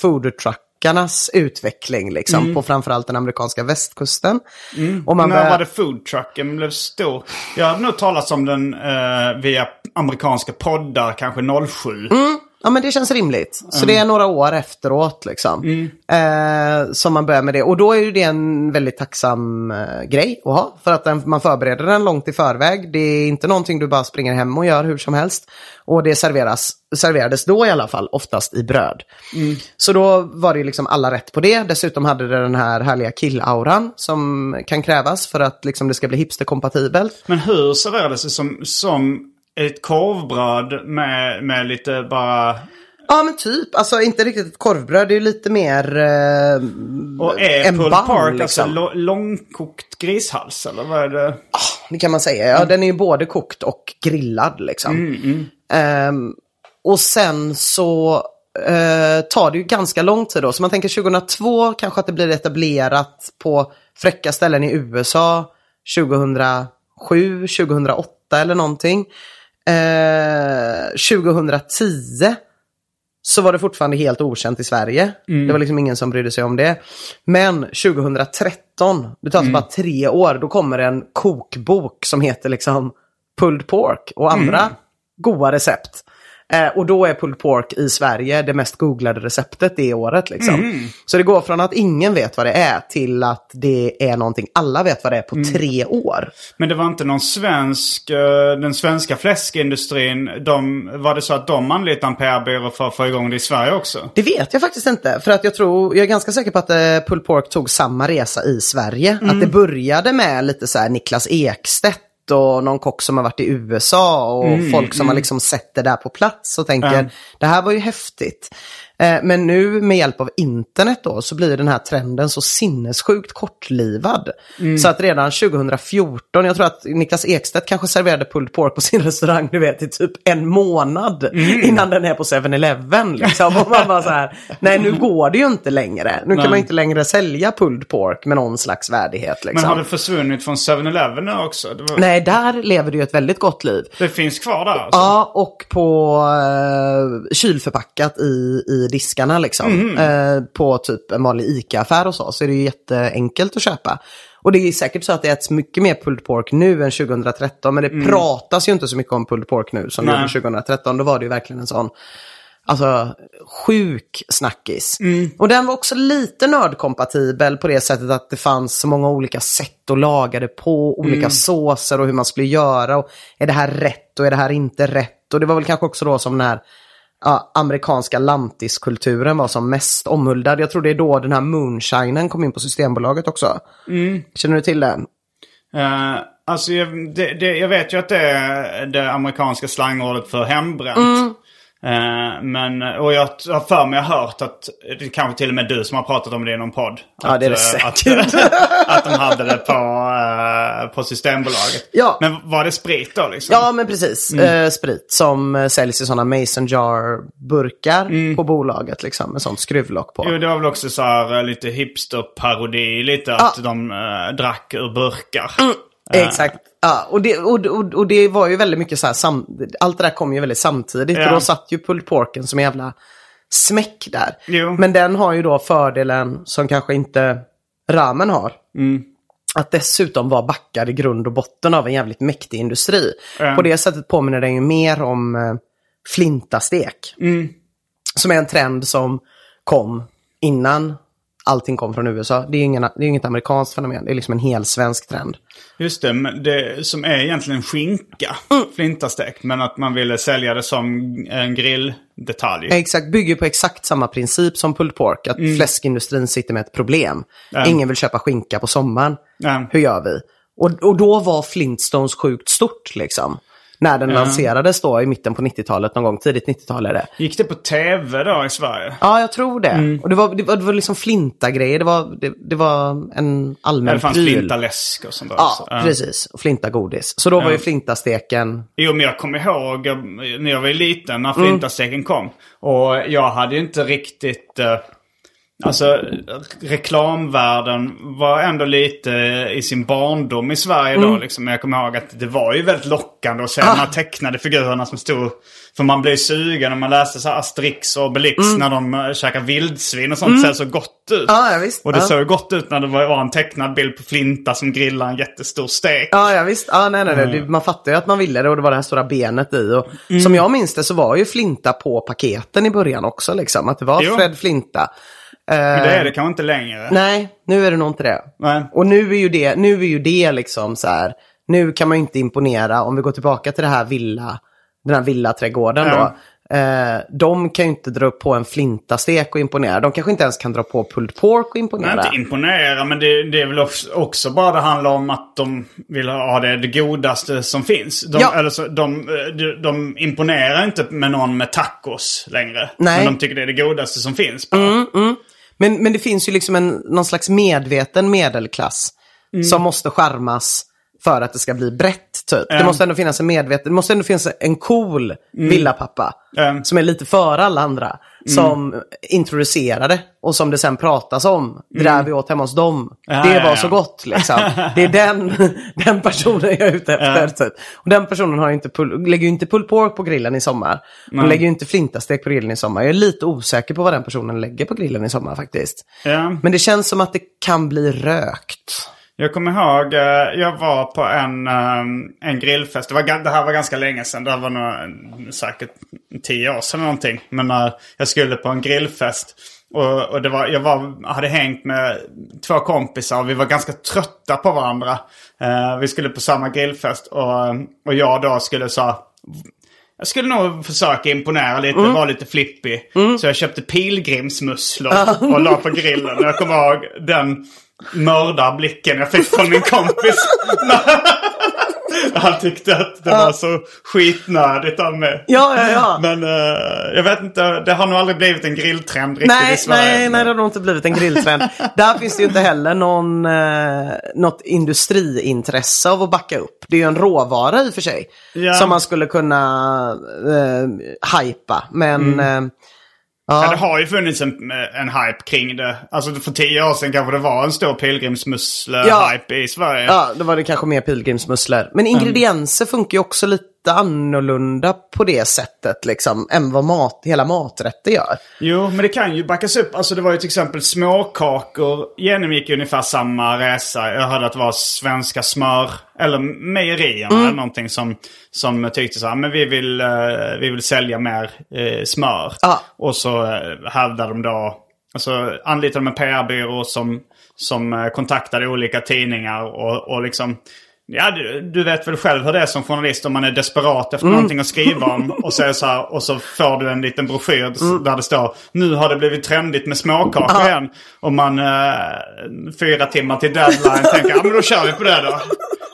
foodtruckarnas utveckling liksom, på framförallt den amerikanska västkusten. Och man När börjar- var det foodtrucken blev stor? Jag har nog talat om den eh, via amerikanska poddar, kanske 07. Ja men det känns rimligt. Så det är några år efteråt liksom. Eh, som man börjar med det. Och då är ju det en väldigt tacksam eh, grej att ha. För att den, man förbereder den långt i förväg. Det är inte någonting du bara springer hem och gör hur som helst. Och det serveras, serverades då i alla fall oftast i bröd. Så då var det liksom alla rätt på det. Dessutom hade det den här härliga killauran som kan krävas för att liksom det ska bli hipsterkompatibelt. Men hur serverades det som, som ett korvbröd med, med lite bara... Ja men typ, alltså inte riktigt ett korvbröd, det är ju lite mer eh, Och är en pulled bun, pork liksom. alltså långkokt grishals eller vad är det? Det kan man säga. Ja, den är ju både kokt och grillad liksom. Ehm, och sen så eh, tar det ju ganska lång tid då. Så man tänker 2002 kanske att det blir etablerat på fräcka ställen i USA. 2007, 2008 eller någonting. Eh, 2010 så var det fortfarande helt okänt i Sverige. Det var liksom ingen som brydde sig om det. Men 2013, det tar alltså bara tre år, då kommer en kokbok som heter liksom Pulled Pork och andra goda recept. Eh, och då är pulled pork i Sverige det mest googlade receptet det året. Liksom. Så det går från att ingen vet vad det är till att det är någonting alla vet vad det är på tre år. Men det var inte någon svensk, eh, den svenska fläskindustrin, de, var det så att de anlitade en PR-byrå för att få igång det i Sverige också? Det vet jag faktiskt inte. För att jag tror, jag är ganska säker på att eh, Pulled Pork tog samma resa i Sverige. Att det började med lite så här Niklas Ekstedt och någon kock som har varit i USA och folk som har liksom sett det där på plats och tänker det här var ju häftigt. Eh, Men nu med hjälp av internet då så blir den här trenden så sinnessjukt kortlivad. Så att redan 2014, jag tror att Niklas Ekstedt kanske serverade pulled pork på sin restaurang, du vet, i typ en månad innan den är på 7-Eleven. Liksom. Och man bara så här, nej nu går det ju inte längre. Nu kan Nej. man inte längre sälja pulled pork med någon slags värdighet. Liksom. Men har det försvunnit från 7-Eleven nu också? Var, Nej, där lever det ju ett väldigt gott liv. det finns kvar där alltså? Ja, och på eh, kylförpackat i, i i diskarna liksom. Eh, på typ en vanlig ICA-affär och så. Så är det ju jätteenkelt att köpa. Och det är säkert så att det äts mycket mer pulled pork nu än 2013. Men det pratas ju inte så mycket om pulled pork nu som Nej. gjorde 2013. Då var det ju verkligen en sån Alltså sjuk snackis. Och den var också lite nördkompatibel på det sättet att det fanns så många olika sätt att laga det på, olika såser och hur man skulle göra. Och är det här rätt och är det här inte rätt? Och det var väl kanske också då som den här ja, amerikanska lantiskulturen var som mest omhuldad. Jag tror det är då den här moonshinen kom in på Systembolaget också. Känner du till den? Eh, alltså jag, det, det, jag vet ju att det är det amerikanska slangordet för hembränt. Eh, men, och jag har för mig hört att, det kanske till och med du som har pratat om det i någon podd. Ja, att, det är det eh, säkert. Att, att de hade det på, eh, på Systembolaget. Ja. Men var det sprit då liksom? Ja, men precis. Eh, sprit som säljs i sådana mason jar-burkar på bolaget liksom med sånt skruvlock på. Jo, det var väl också så här lite hipster-parodi lite att de eh, drack ur burkar. Exakt. Ja, och, det, och, och, och det var ju väldigt mycket så här, sam, allt det där kom ju väldigt samtidigt. Ja. Och då satt ju pulled porken som en jävla smäck där. Jo. Men den har ju då fördelen som kanske inte ramen har. Mm. Att dessutom vara backad i grund och botten av en jävligt mäktig industri. Ja. På det sättet påminner den ju mer om eh, flintastek. Mm. Som är en trend som kom innan allting kom från USA. Det är ingen, det är inget amerikanskt fenomen. Det är liksom en hel svensk trend. Just det, det som är egentligen skinka, Mm. flintastek. Men att man ville sälja det som en grilldetalj. Exakt, bygger på exakt samma princip som pulled pork. Att fläskindustrin sitter med ett problem. Ja. Ingen vill köpa skinka på sommaren. Ja. Hur gör vi? Och, och då var Flintstones sjukt stort liksom. När den lanserades då i mitten på 90-talet, någon gång tidigt 90-tal är det. Gick det på tv då i Sverige? Ja, jag tror det. Mm. Och det var, det var, det var liksom flinta-grejer. Det var, det, det var en allmän Det fanns flintaläsk och sånt där. Ja, också. precis. Och flintagodis. Så då var ju flintasteken... Jo, men jag kommer ihåg eh, när jag var liten när Mm. flintasteken kom. Och jag hade ju inte riktigt... Eh, alltså, reklamvärlden var ändå lite i sin barndom i Sverige Mm. då. Liksom. Men jag kommer ihåg att det var ju väldigt lockande att se de Ah. här tecknade figurerna som stod... För man blev sugen när man läste så Asterix och Obelix när de uh, käkar vildsvin och sånt. Det ser så gott ut. Mm. Ja, visst. Och det Ja. såg gott ut när det var en tecknad bild på Flinta som grillar en jättestor stek. Ja, ja visst. Ja, nej, nej, nej. Mm. Man fattar ju att man ville det och det var det här stora benet i. Och Som jag minns det så var ju Flinta på paketen i början också. Liksom. Att det var Jo. Fred Flinta. Men det Eh, är det kanske inte längre. Nej, nu är det nog inte det. Nej. Och nu är ju det, nu är ju det liksom så här. Nu kan man ju inte imponera om vi går tillbaka till det här villa, den här villaträdgården Ja. då. Eh, de kan ju inte dra upp på en flintastek och imponera. De kanske inte ens kan dra på pulled pork och imponera. Nej, inte imponera, men det, det är väl också, bara det handlar om att de vill ha det, det godaste som finns. De, Ja. eller så, de, de, de imponerar inte med någon med tacos längre. Nej. Men de tycker det är det godaste som finns. Bara. Men, men det finns ju liksom en, någon slags medveten medelklass Mm. som måste skärmas för att det ska bli brett. Typ. Det måste ändå finnas en medveten, det måste ändå finnas en cool villapappa. Mm. Som är lite före alla andra. Som introducerar det och som det sen pratas om. Det där vi åt hemma hos dem. Ja, det Mm. ja, var ja. så gott liksom. Det är den, den personen jag är ute efter. Typ. Och den personen har inte pull, lägger ju inte pulled pork på grillen i sommar. Hon lägger ju inte flintastek på grillen i sommar. Jag är lite osäker på vad den personen lägger på grillen i sommar faktiskt. Men det känns som att det kan bli rökt. Jag kommer ihåg, eh, jag var på en, eh, en grillfest. Det, var, det här var ganska länge sedan. Det här var nog, eh, säkert tio år sedan någonting. Men jag skulle på en grillfest. Och, och det var, jag var, hade hängt med två kompisar och vi var ganska trötta på varandra. Eh, vi skulle på samma grillfest och, och jag då skulle så jag skulle nog försöka imponera lite, vara lite flippig. Så jag köpte pilgrimsmusslor och la på grillen. Jag kommer ihåg den mördarblicken jag fick från min kompis. Han tyckte att det var så skitnödigt av mig. Ja, ja, ja. Men eh, jag vet inte, det har nog aldrig blivit en grilltrend riktigt Nej, i Sverige. nej, nej, det har nog inte blivit en grilltrend. Där finns det ju inte heller någon, eh, något industriintresse av att backa upp. Det är ju en råvara i och för sig. Ja. Som man skulle kunna eh, hypa. Men eh, Ja, det har ju funnits en, en hype kring det. Alltså för tio år sedan kanske det var en stor pilgrimsmussle-hype Ja. i Sverige. ja, då var det kanske mer pilgrimsmusslor. Men ingredienser funkar ju också lite annorlunda på det sättet liksom än vad mat, hela maträtter gör. Jo, men det kan ju backas upp. Alltså det var ju till exempel småkakor genomgick ungefär samma resa. Jag hörde att det var svenska smör, eller mejerierna eller någonting som, som tyckte så här, men vi vill, eh, vi vill sälja mer eh, smör. Ja. Och så eh, hävdade de då, alltså anlitade de en PR-byrå som, som eh, kontaktade olika tidningar och, och liksom Ja, du, du vet väl själv hur det är som journalist om man är desperat efter någonting att skriva om. Och så, så, här, och så får du en liten broschyr där det står Nu har det blivit trendigt med småkakor igen. Och man eh, fyra timmar till deadline tänker ja men då kör vi på det då.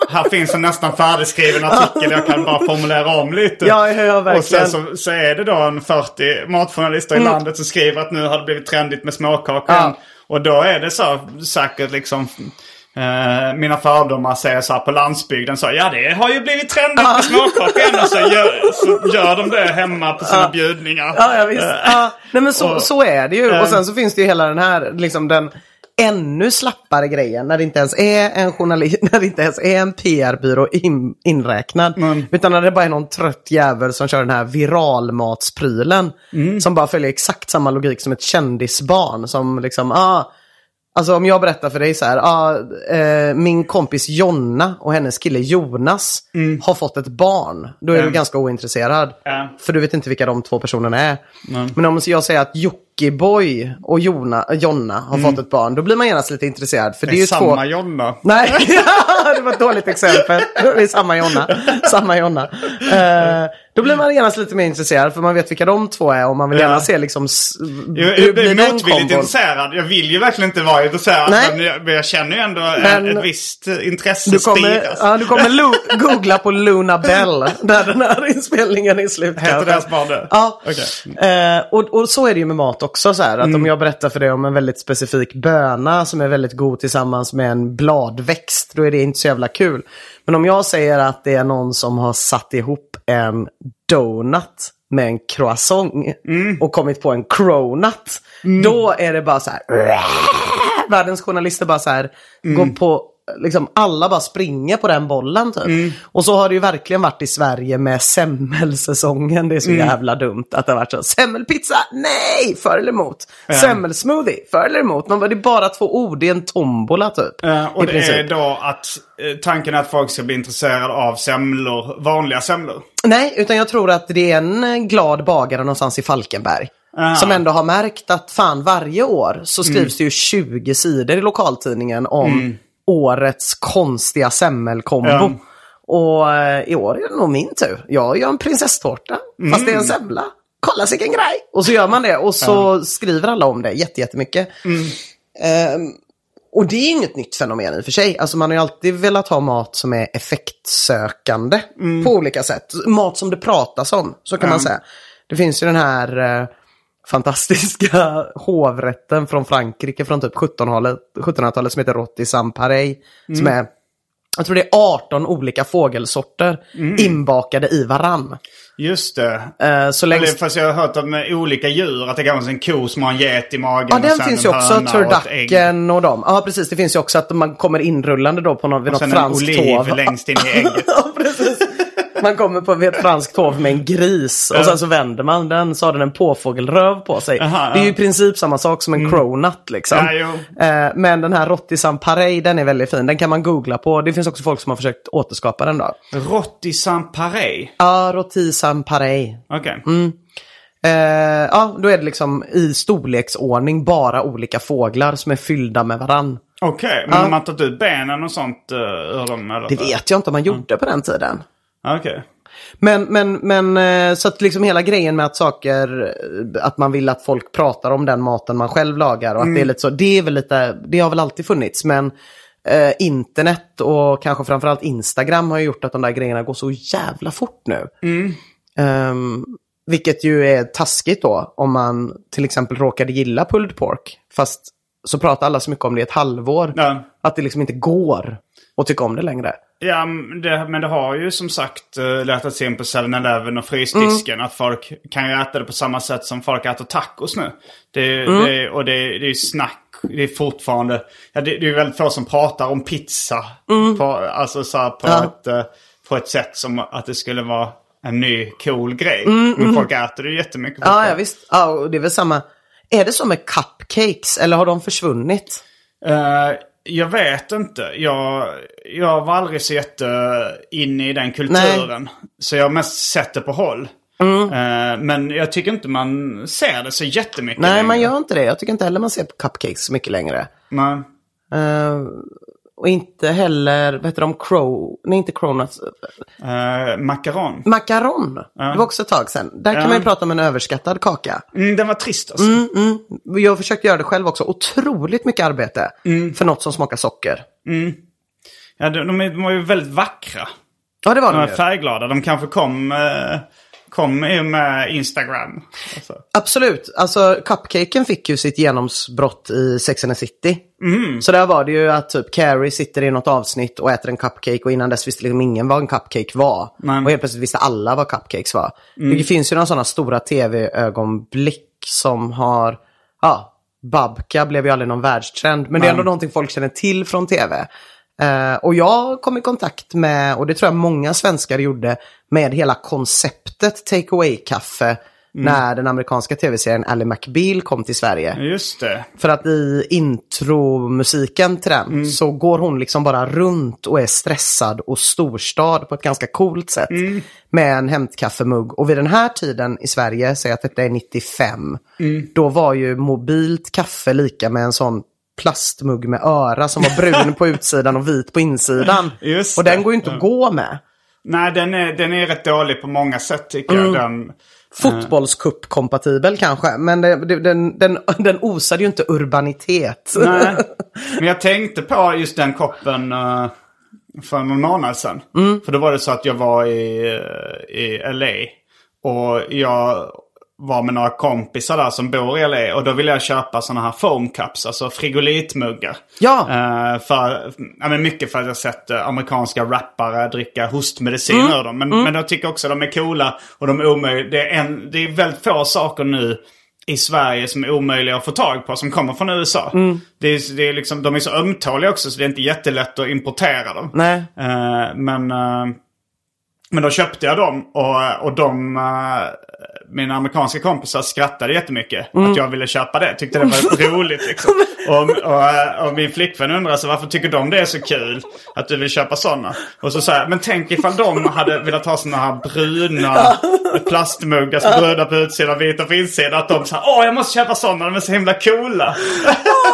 Här finns en nästan färdigskriven artikel. Jag kan bara formulera om lite. Ja, ja, ja, Och sen verkligen. så, så är det då en 40 matjournalister i landet som skriver att nu har det blivit trendigt med småkakor igen. Och då är det så säkert liksom... Eh, mina fördomar säger så här på landsbygden så ja det har ju blivit trendigt med småkakor. Och så gör, så gör de det hemma på sina bjudningar. Ja, ja visst. Eh, nej men så, och- så är det ju. eh. Och sen så finns det ju hela den här, liksom den ännu slappare grejen när det inte ens är en journalist, när det inte ens är en PR-byrå in, inräknad. Mm. Utan när det bara är någon trött jävel som kör den här viralmatsprylen. Mm. Som bara följer exakt samma logik som ett kändisbarn. Som liksom, ah, Alltså om jag berättar för dig så här, ah, eh, min kompis Jonna och hennes kille Jonas har fått ett barn. Då är du Mm. ganska ointresserad. Ja. För du vet inte vilka de två personerna är. Men om jag säger att Jockiboi och Jona, Jonna har fått ett barn, då blir man genast lite intresserad. För det är ju samma två... Jonna. Nej, det var ett dåligt exempel. Det är samma Jonna. Samma Jonna. Eh, då blir man genast lite mer intresserad för man vet vilka de två är och man vill Ja. gärna se liksom Jag, jag blir motvilligt intresserad. Jag vill ju verkligen inte vara intresserad. Nej. Men jag, men jag känner ju ändå Men- ett visst intresse Du kommer, ja, du kommer googla på Luna Bell när den här inspelningen är slut. Heter deras barn det? Ja. Okej. Eh, och, och så är det ju med mat också. Så här, att Mm. Om jag berättar för dig om en väldigt specifik böna som är väldigt god tillsammans med en bladväxt, då är det inte så jävla kul. Men om jag säger att det är någon som har satt ihop en donut med en croissant Mm. och kommit på en cronut, då är det bara så här. Världens journalister bara så här, Mm. går på Liksom alla bara springer på den bollen typ. Mm. Och så har det ju verkligen varit i Sverige med semmelsäsongen. Det är så Mm. jävla dumt att det har varit så. Semmelpizza, nej! För eller emot. Semmelsmoothie, för eller emot. Man bara, det är bara två ord, det är en tombola typ. Eh, och det princip. är då att eh, tanken är att folk ska bli intresserade av semlor, vanliga semlor. Nej, utan jag tror att det är en eh, glad bagare någonstans i Falkenberg. Aha. Som ändå har märkt att fan varje år så skrivs Mm. det ju 20 sidor i lokaltidningen om årets konstiga semmelkombo. Ja. Och eh, i år är det nog min tur. Jag gör en prinsesstårta, fast det är en semla. Kolla vilken grej! Och så gör man det och så skriver alla om det jätte- jättemycket. Ehm, och det är inget nytt fenomen i och för sig. Alltså man har ju alltid velat ha mat som är effektsökande på olika sätt. Mat som det pratas om, så kan man säga. Det finns ju den här eh, fantastiska hovrätten från Frankrike från typ 1700-talet 1700-talet som heter rôti sans pareil. Som är, jag tror det är 18 olika fågelsorter inbakade i varann. Just det. Eh, så längst fast jag har hört om olika djur. Att det kan vara en ko som har en get i magen. Ja, den finns ju också. höna och. Turducken och, de. Ja, precis. Det finns ju också att man kommer inrullande då på något, vid Och något franskt hov. längst in i ägget. ja. Man kommer på ett franskt hov med en gris och sen så vänder man den så har den en påfågelröv på sig. Aha, det är ju ja. i princip samma sak som en cronut liksom. Ja. Eh, men den här Rottisan Parey, den är väldigt fin. Den kan man googla på. Det finns också folk som har försökt återskapa den då. Rotti sans pareil. Ja, Rottisan Parey. Okej. Mm. Eh, ja, då är det liksom i storleksordning bara olika fåglar som är fyllda med varann. Okej, men har man tagit ut benen och sånt uh, ur dem? Eller? Det vet jag inte om man gjorde på den tiden. Okej. Men, men, men eh, så att liksom hela grejen med att saker, eh, att man vill att folk pratar om den maten man själv lagar och att det är lite så, det är väl lite, det har väl alltid funnits men eh, internet och kanske framförallt Instagram har ju gjort att de där grejerna går så jävla fort nu. Ehm, vilket ju är taskigt då om man till exempel råkade gilla pulled pork. Fast så pratar alla så mycket om det i ett halvår. Ja. Att det liksom inte går att tycka om det längre. Ja, men det, men det har ju som sagt uh, lättats in på 7-Eleven och frysdisken. Mm. Att folk kan ju äta det på samma sätt som folk äter tacos nu. Det, Mm. det, och det, det är ju snack. Det är fortfarande... Ja, det, det är väldigt få som pratar om pizza. På, alltså så här, på, Mm. Ja. ett, eh, på ett sätt som att det skulle vara en ny cool grej. Men folk äter det ju jättemycket. Mm, Ja, ja visst. Ja, och det är väl samma. Är det så med cupcakes eller har de försvunnit? Eh, jag vet inte. Jag, jag var aldrig så jätte inne i den kulturen. Så jag har mest sett det på håll. Mm. Eh, men jag tycker inte man ser det så jättemycket Nej, längre. man gör inte det. Jag tycker inte heller man ser på cupcakes så mycket längre. Nej. Eh, och inte heller, vad heter de, crow, nej inte cronuts, Uh, macaron. macaron. Det var också ett tag sedan. Där kan Ja. man ju prata om en överskattad kaka. Mm, den var trist alltså. Jag har försökt göra det själv också. Otroligt mycket arbete Mm. för något som smakar socker. Ja, de, de, var ju väldigt vackra. Ja, det var De de är ju. färgglada. De kanske kom, eh, kom i och med Instagram. Alltså. Absolut. Alltså cupcaken fick ju sitt genomsbrott i Sex and the City. Mm. Så där var det ju att typ Carrie sitter i något avsnitt och äter en cupcake och innan dess visste liksom ingen vad en cupcake var. Nej. Och helt plötsligt visste alla vad cupcakes var. Mm. Det finns ju några sådana stora tv-ögonblick som har, ja, Babka blev ju aldrig någon världstrend. Men det är ändå någonting folk känner till från tv. Eh, och jag kom i kontakt med, och det tror jag många svenskar gjorde, med hela konceptet take away-kaffe när den amerikanska tv-serien Ally McBeal kom till Sverige. Just det. För att i intromusiken till den så går hon liksom bara runt och är stressad och storstad på ett ganska coolt sätt. Med en hämtkaffemugg. Och vid den här tiden i Sverige, säg att detta är 95, då var ju mobilt kaffe lika med en sån plastmugg med öra som var brun på utsidan och vit på insidan. Just och den går ju inte att gå med. Nej, den är, den är rätt dålig på många sätt tycker Mm. jag. Den, Fotbollscup-kompatibel kanske, men det, det, den, den, den osade ju inte urbanitet. Nej. Men jag tänkte på just den koppen eh, för någon månad sedan. Mm. För då var det så att jag var i, eh, i LA. Och jag var med några kompisar där som bor i LA. Och då ville jag köpa sådana här foam cups, alltså frigolitmuggar. Ja. Eh, för, ja, men mycket för att jag sett eh, amerikanska rappare dricka hostmedicin Mm. ur dem. Men, men jag tycker också de är coola och de är omöjliga. Det är, en, det är väldigt få saker nu i Sverige som är omöjliga att få tag på som kommer från USA. Mm. Det är, det är liksom, de är så ömtåliga också så det är inte jättelätt att importera dem. Nej. Eh, men, eh, men då köpte jag dem och, och de, mina amerikanska kompisar skrattade jättemycket. Mm. Att jag ville köpa det. Tyckte det var roligt liksom. Och, och, eh, och min flickvän undrade så varför tycker de det är så kul? Att du vill köpa sådana. Och så sa jag, men tänk ifall de hade velat ha sådana här bruna plastmuggar som bruna på utsidan och vita på insidan. Att de sa, åh jag måste köpa sådana, de är så himla coola.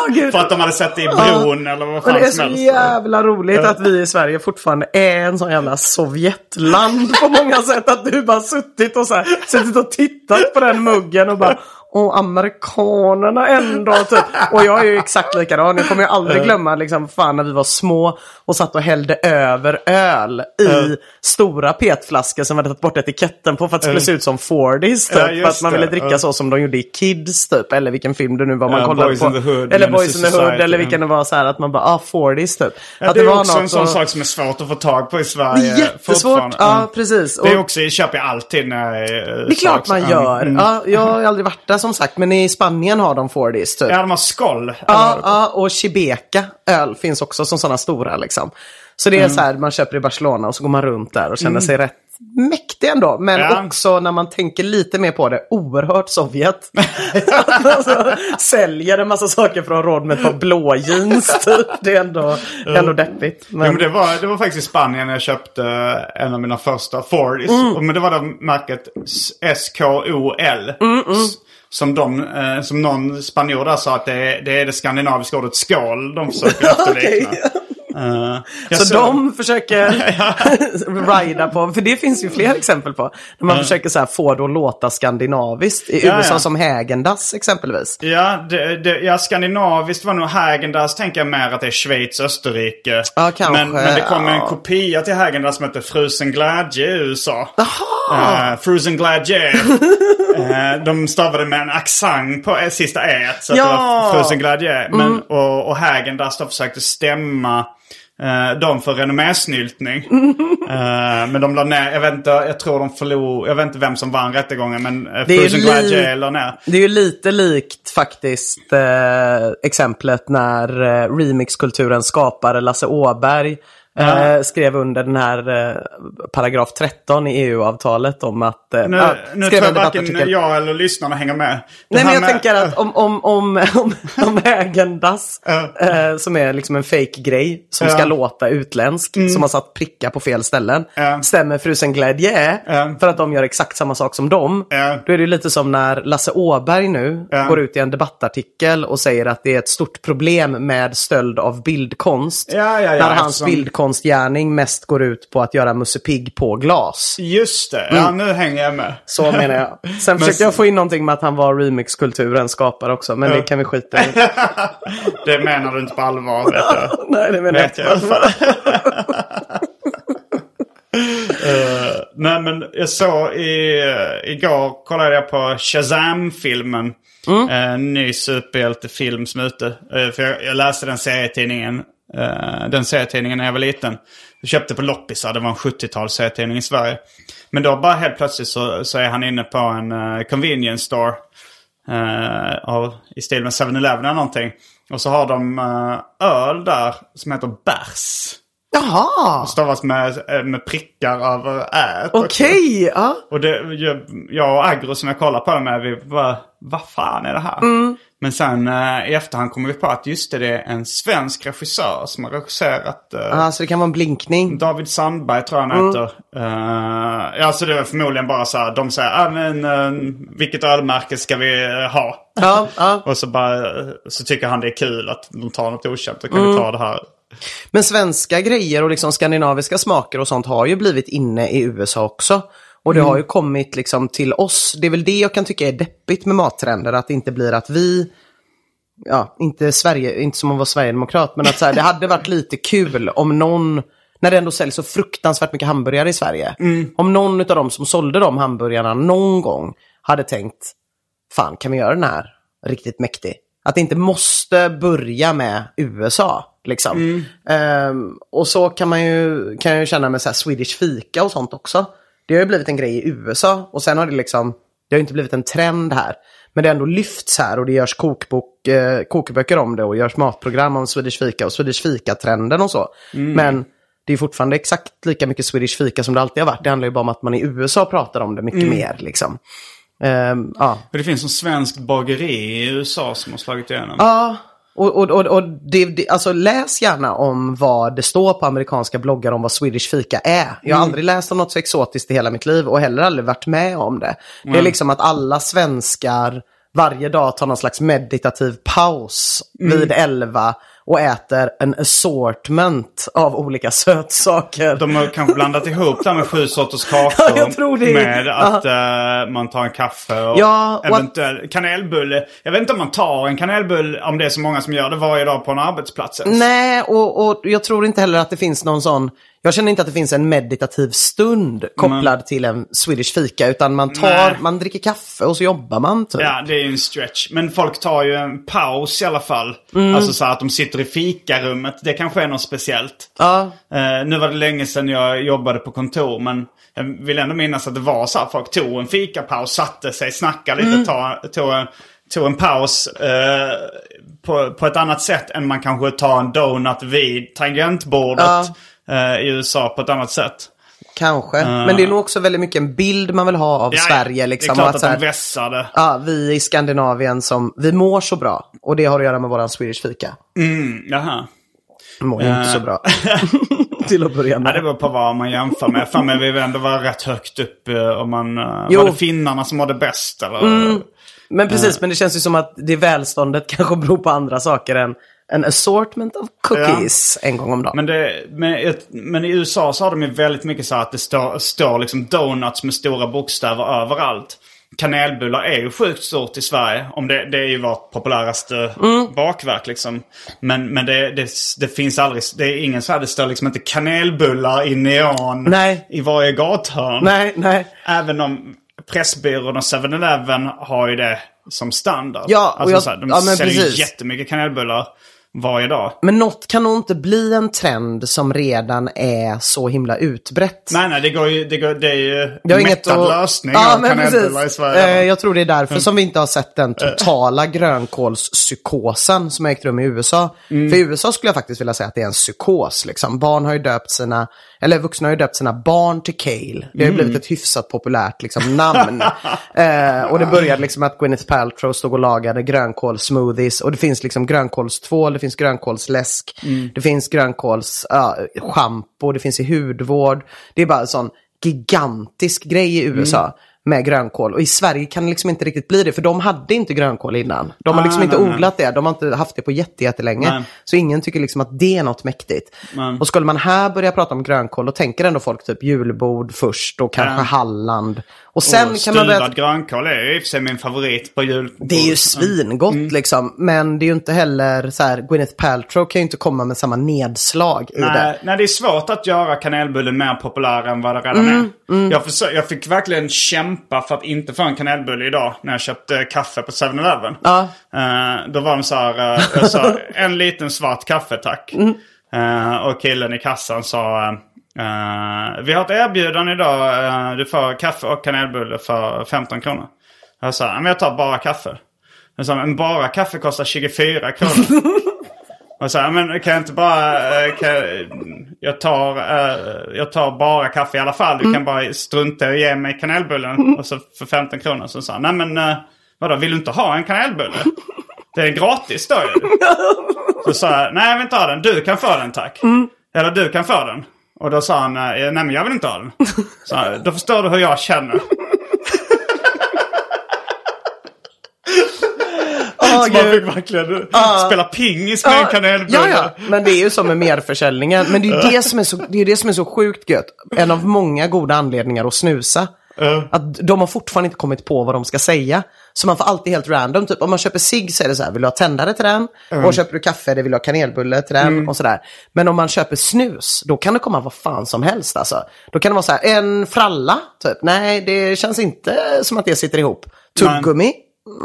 gud. För att de hade sett det i bron eller vad fan det är som så helst. jävla roligt att vi i Sverige fortfarande är en sån jävla Sovjetland på många sätt. Att du bara suttit och så här, suttit och tittat Tittat på den muggen och bara Åh, amerikanerna ändå. Typ. Och jag är ju exakt likadan. Jag kommer ju aldrig glömma liksom, fan när vi var små och satt och hällde över öl i stora petflaskor som vi hade tagit bort etiketten på för att det skulle se ut som 40s. Typ, Ja, för att man ville det. dricka Ja. så som de gjorde i Kids typ. Eller vilken film det nu var man Ja, kollade Boys på. Hood, eller Boys in the Hood. Society, Eller vilken det var så här att man bara, ah 40s typ. Ja, att det är var också en något sån och- sak som är svårt att få tag på i Det Sverige. jättesvårt. Ja, Mm. precis. Det är Och- också, det köper jag alltid när jag Det är klart man Mm. gör. Mm. Ja, jag har aldrig varit där som sagt, men i Spanien har de 40s typ. Ja, de har skoll. Ja, ja, och Chibeca öl finns också som sådana stora liksom. Så Mm. det är så här, man köper i Barcelona och så går man runt där och känner sig rätt mäktig ändå. Men Ja. också när man tänker lite mer på det, oerhört Sovjet. alltså, säljer en massa saker ha råd med ett par blå jeans typ. Det är ändå, är ändå deppigt. Ja, men det, var, det var faktiskt i Spanien jag köpte en av mina första 40s. Mm. Men det var det märket SKOL. S- Som, de, eh, som någon spanjor där sa att det är, det är det skandinaviska ordet skål de försöker efterlikna. Eh, jag Så såg- de försöker rida på, för det finns ju fler exempel på. När man försöker så här få det att låta skandinaviskt. I Ja, USA ja. som Hägendas exempelvis. Ja, det, det, ja, skandinaviskt var nog Häagen-Dazs tänker jag mer att det är Schweiz, Österrike. Ja, kanske, men, men det kom en kopia till Häagen-Dazs som heter Frusen Glädje i USA. Jaha! Uh, Frusen Glädje. Eh, de stavade med en accent på eh, sista e så Ja! det var Frusen Glädje. Men, och, och Häagen-Dazs då försökte stämma eh, dem för renommésnyltning. Eh, men de la ner, jag vet inte, jag tror de förlorade, jag vet inte vem som vann rättegången men li- Glädje la ner. Det är ju lite likt faktiskt eh, exemplet när eh, remixkulturens skapare Lasse Åberg eh, skrev under den här eh, paragraf 13 i EU-avtalet om att... Eh, Nu, nu tror jag varken jag eller lyssnarna hänger med. Det Nej men jag med- tänker att om, om, om, om, om Häagen-Dazs, eh, som är liksom en fake-grej som ska låta utländsk, som har satt prickar på fel ställen, stämmer Frusen Glädje för att de gör exakt samma sak som dem. Då är det lite som när Lasse Åberg nu går ut i en debattartikel och säger att det är ett stort problem med stöld av bildkonst. När hans eftersom- bildkonstgärning mest går ut på att göra Musse Pigg på glas. Just det, ja nu hänger jag med. Så menar jag. Sen försökte jag få in någonting med att han var remixkulturens skapare också, men det kan vi skita i. Det menar du inte på allvar vet du. Nej, det menar jag Vet jag inte. Eh, nej men jag såg i, uh, igår kollade jag på Shazam-filmen. Mm. Eh, En ny superhjältefilm som är ute. Eh, för jag, jag läste den serietidningen. Uh, den serietidningen när jag var liten. Jag köpte på loppisar, det var en 70-tals serietidning i Sverige. Men då bara helt plötsligt så, så är han inne på en uh, convenience store. Uh, av, I stil med 7-Eleven eller någonting. Och så har de öl där som heter bärs. Jaha, Stavas med, eh, med prickar av ät. också. okej. Ja. Och det, jag, jag och Agro som jag kollar på med, vi bara, vad fan är det här? Mm. Men sen eh, i efterhand kommer vi på att just det, det är en svensk regissör som har regisserat eh, Ja, så det kan vara en blinkning. David Sandberg tror jag han Mm. heter. Ja, så det är förmodligen bara så här, de säger, ah, men eh, vilket ölmärke ska vi eh, ha? Ja, ja. Och så bara, eh, så tycker han det är kul att de tar något okänt, då kan Mm. vi ta det här. Men svenska grejer och liksom skandinaviska smaker och sånt har ju blivit inne i USA också. Och det har ju kommit liksom till oss. Det är väl det jag kan tycka är deppigt med mattrender. Att det inte blir att vi, ja, inte Sverige, inte som att vara Sverigedemokrat, men att så här, det hade varit lite kul om någon, när det ändå säljs så fruktansvärt mycket hamburgare i Sverige. Om någon av dem som sålde de hamburgarna någon gång hade tänkt, fan kan vi göra den här riktigt mäktig? Att det inte måste börja med USA. Liksom. Ehm, och så kan man ju, kan jag ju känna med så Swedish fika och sånt också. Det har ju blivit en grej i USA och sen har det liksom, det har inte blivit en trend här. Men det har ändå lyfts här och det görs kokbok, eh, kokböcker om det och görs matprogram om Swedish fika och Swedish fika-trenden och så. Men det är fortfarande exakt lika mycket Swedish fika som det alltid har varit. Det handlar ju bara om att man i USA pratar om det mycket mer. Liksom. Ehm, ja. Det finns en svenskt bageri i USA som har slagit igenom. Ja, och, och, och, och det, det, alltså läs gärna om vad det står på amerikanska bloggar om vad Swedish fika är. Jag har aldrig läst om något så exotiskt i hela mitt liv och heller aldrig varit med om det. Det är liksom att alla svenskar varje dag tar någon slags meditativ paus vid elva och äter en assortment av olika sötsaker. De har kanske blandat ihop det här med sju sorters kakor. Ja, jag tror det. Med att eh, man tar en kaffe och Ja, att- eventuellt kanelbulle. Jag vet inte om man tar en kanelbulle om det är så många som gör det varje dag på en arbetsplats. ens. Nej, och, och jag tror inte heller att det finns någon sån... Jag känner inte att det finns en meditativ stund kopplad till en Swedish fika. Utan man tar, Nej. man dricker kaffe och så jobbar man typ. Ja, det är ju en stretch. Men folk tar ju en paus i alla fall. Mm. Alltså så att de sitter i fikarummet. Det kanske är något speciellt. Ja. Eh, nu var det länge sedan jag jobbade på kontor. Men jag vill ändå minnas att det var så här. Folk tog en fikapaus, satte sig, snackade lite, Mm. ta, tog, en, tog en paus. Eh, på, på ett annat sätt än man kanske tar en donut vid tangentbordet. Ja. Eh, I USA på ett annat sätt. Kanske. Men det är nog också väldigt mycket en bild man vill ha av Ja, Sverige. Liksom, det är klart att, så här, de vässar det. ja, vi i Skandinavien som, vi mår så bra. Och det har att göra med våran Swedish fika. Mm, jaha. Mår ju inte så bra. Till att börja Ja, det med. beror på vad man jämför med. För mig vi vill ändå vara rätt högt upp eh, om man... Uh, Jo. var det finnarna som mådde bäst eller? Men precis, men det känns ju som att det välståndet kanske beror på andra saker än en assortment of cookies en gång om dagen. Men, det, men, ett- men i USA så har de ju väldigt mycket så att det står, står liksom donuts med stora bokstäver överallt. Kanelbullar är ju sjukt stort i Sverige. Om det, det är ju vårt populäraste bakverk liksom. Men, men det, det, det finns aldrig, det är ingen så här, det står liksom inte kanelbullar i neon Nej. i varje gathörn. Nej, nej. Även om Pressbyrån och 7-Eleven har ju det som standard. Ja, alltså, jag- här, de ja, säljer precis. jättemycket kanelbullar. Varje dag. Men något kan nog inte bli en trend som redan är så himla utbrett. Nej, nej, det, går ju, det, går, det är ju har inget att- lösning ja, av men kanelbullar i precis. Sverige. Mm. Eh, Jag tror det är därför som vi inte har sett den totala grönkålspsykosen som har ägt rum i USA. Mm. För i USA skulle jag faktiskt vilja säga att det är en psykos. Liksom. Barn har ju döpt sina, eller vuxna har ju döpt sina barn till kale. Det har ju Mm. blivit ett hyfsat populärt liksom, namn. eh, och det började liksom att Gwyneth Paltrow stod och lagade grönkålssmoothies. Och det finns liksom grönkålstvål, det finns grönkålsläsk, Mm. det finns grönkålsschampo, det finns i hudvård. Det är bara en sån gigantisk grej i USA. Mm. Med grönkål. Och i Sverige kan det liksom inte riktigt bli det. För de hade inte grönkål innan. De har Ah, liksom inte nej, nej. odlat det. De har inte haft det på jätte, jättelänge. Nej. Så ingen tycker liksom att det är något mäktigt. Nej. Och skulle man här börja prata om grönkål, då tänker ändå folk typ julbord först och kanske. Halland. Och sen och kan man börja... grönkål är ju i och för sig min favorit på jul. Det är ju svingott Mm. liksom. Men det är ju inte heller så här, Gwyneth Paltrow kan ju inte komma med samma nedslag i det. Nej, nej, det är svårt att göra kanelbullen mer populär än vad det redan Mm, är. Jag, försö- jag fick verkligen kämpa för att inte få en kanelbulle idag när jag köpte kaffe på 7-Eleven. Ja. Eh, då var de så här, eh, jag sa en liten svart kaffe tack. Mm. Eh, och killen i kassan sa, eh, vi har ett erbjudande idag, eh, du får kaffe och kanelbulle för 15 kronor. Jag sa, men jag tar bara kaffe. Jag sa, men bara kaffe kostar 24 kronor. Och så men kan jag inte bara... eh, Kan, jag- jag, tar, eh, jag tar bara kaffe i alla fall. Du kan bara strunta att ge mig kanelbullen. Och så för 15 kronor. Så sa nej men vadå, vill du inte ha en kanelbulle? Det är gratis då ju. Så sa jag, nej jag vill inte ha den. Du kan få den tack. Eller du kan få den. Och då sa han, eh, nej men jag vill inte ha den. Så, han, då förstår du hur jag känner. Åh, Så man fick verkligen spela pingis med en kanelbulle. Ja, ja, men det är ju som med merförsäljningen. Men det är ju det som är så, det är det som är så sjukt gött. En av många goda anledningar att snusa. Att de har fortfarande inte kommit på vad de ska säga. Så man får alltid helt random. Typ om man köper cigg så är det så här, vill du ha tändare till den? Och köper du kaffe, det vill du ha kanelbulle till den? Och sådär. Men om man köper snus, då kan det komma vad fan som helst alltså. Då kan det vara så här, en fralla, typ. Nej, det känns inte som att det sitter ihop. Tuggummi?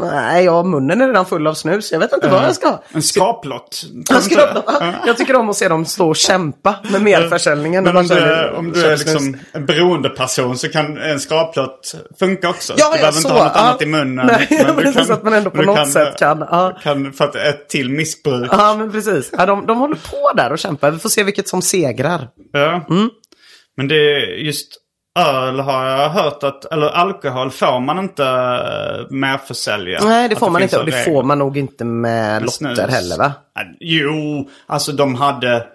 Nej, ja, munnen är redan full av snus. Jag vet inte vad jag ska ha. En skraplott. Jag, ska, jag tycker om att se dem stå och kämpa med merförsäljningen. Men om du, är- om du är liksom en beroendeperson så kan en skraplott funka också. Ja, du behöver så, inte ha något ja. annat i munnen. Nej, men du precis, att man ändå på något sätt kan, ja. kan. För att ett till missbruk. Ja, men precis. Ja, de, de håller på där och kämpar. Vi får se vilket som segrar. Ja. Mm. Men det är just öl har jag hört att, eller alkohol får man inte uh, merförsälja. Nej, det Att får man finns inte. Och det regler. får man nog inte med lotter heller, va? Jo, alltså de hade...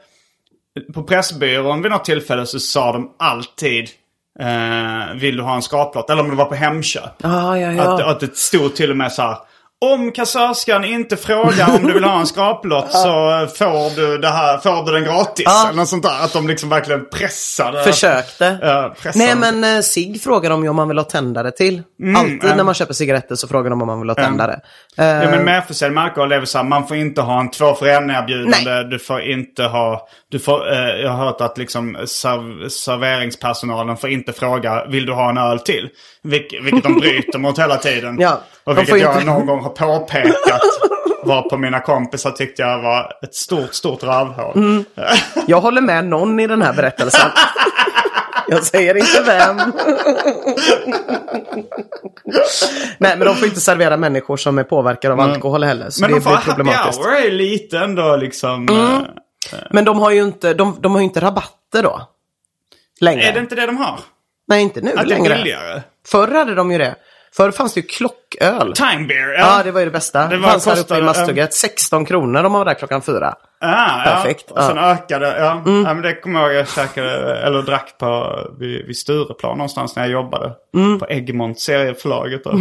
På Pressbyrån vid något tillfälle så sa de alltid eh, Vill du ha en skraplott? Eller om det var på Hemköp. Ja, ja, Att, att det stod till och med så här. Om kassörskan inte frågar om du vill ha en skraplott så får du, det här, får du den gratis. Ja. Eller något sånt där. Att de liksom verkligen pressade. Försökte. Ja, pressade. Nej, men eh, Sig frågar de ju om man vill ha tändare till. Alltid mm. när man köper cigaretter så frågar de om man vill ha tändare. Ja, men med är väl så här, man får inte ha en två för en erbjudande. Nej. Du får inte ha, du får, eh, jag har hört att liksom serv, serveringspersonalen får inte fråga, vill du ha en öl till? Vilk, vilket de bryter mot hela tiden. Ja, Och vilket jag inte- någon gång har påpekat. var på mina kompisar tyckte jag var ett stort, stort rövhål. Mm. Jag håller med någon i den här berättelsen. Jag säger inte vem. Nej, men de får inte servera människor som är påverkade av alkohol heller. Så Men det de får blir happy problematiskt. hour är lite ändå liksom... Mm. eh, Men de har ju inte, de, de har inte rabatter då. Längre. är det inte det de har? Nej, inte nu Att det är längre. billigare? Förr hade de ju det. Förr fanns det ju klocköl. Time beer, Ja, det var ju det bästa. Det, var- fanns här uppe i kostade, Masthugget. 16 kronor om man var där klockan fyra. Ah, Perfekt, Ja. Och sen ja. Mm. ökade, ja. ja men det kommer jag ihåg jag käkade, eller drack på, vid, vid Stureplan någonstans när jag jobbade. Mm. På Egmont serieförlaget då.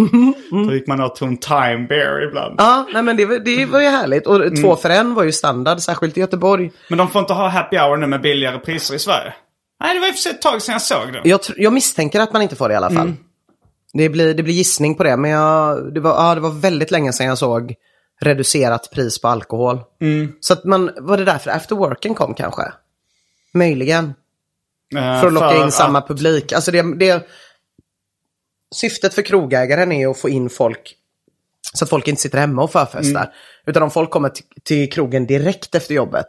Då gick man och tog en time beer ibland. Ja, nej men det, det var ju härligt. Och två för en var ju standard, särskilt i Göteborg. Men de får inte ha happy hour nu med billigare priser i Sverige. Nej, det var i och för sig ett tag sedan jag såg det. Jag, jag misstänker att man inte får det i alla fall. Det, blir, det blir gissning på det, men jag, det, var, ja, det var väldigt länge sedan jag såg reducerat pris på alkohol. Så att man, var det därför after worken kom kanske? Möjligen. Eh, För att locka in att- samma publik. Alltså det, det, syftet för krogägaren är att få in folk Så att folk inte sitter hemma och förfestar. Mm. Utan om folk kommer till, krogen direkt efter jobbet,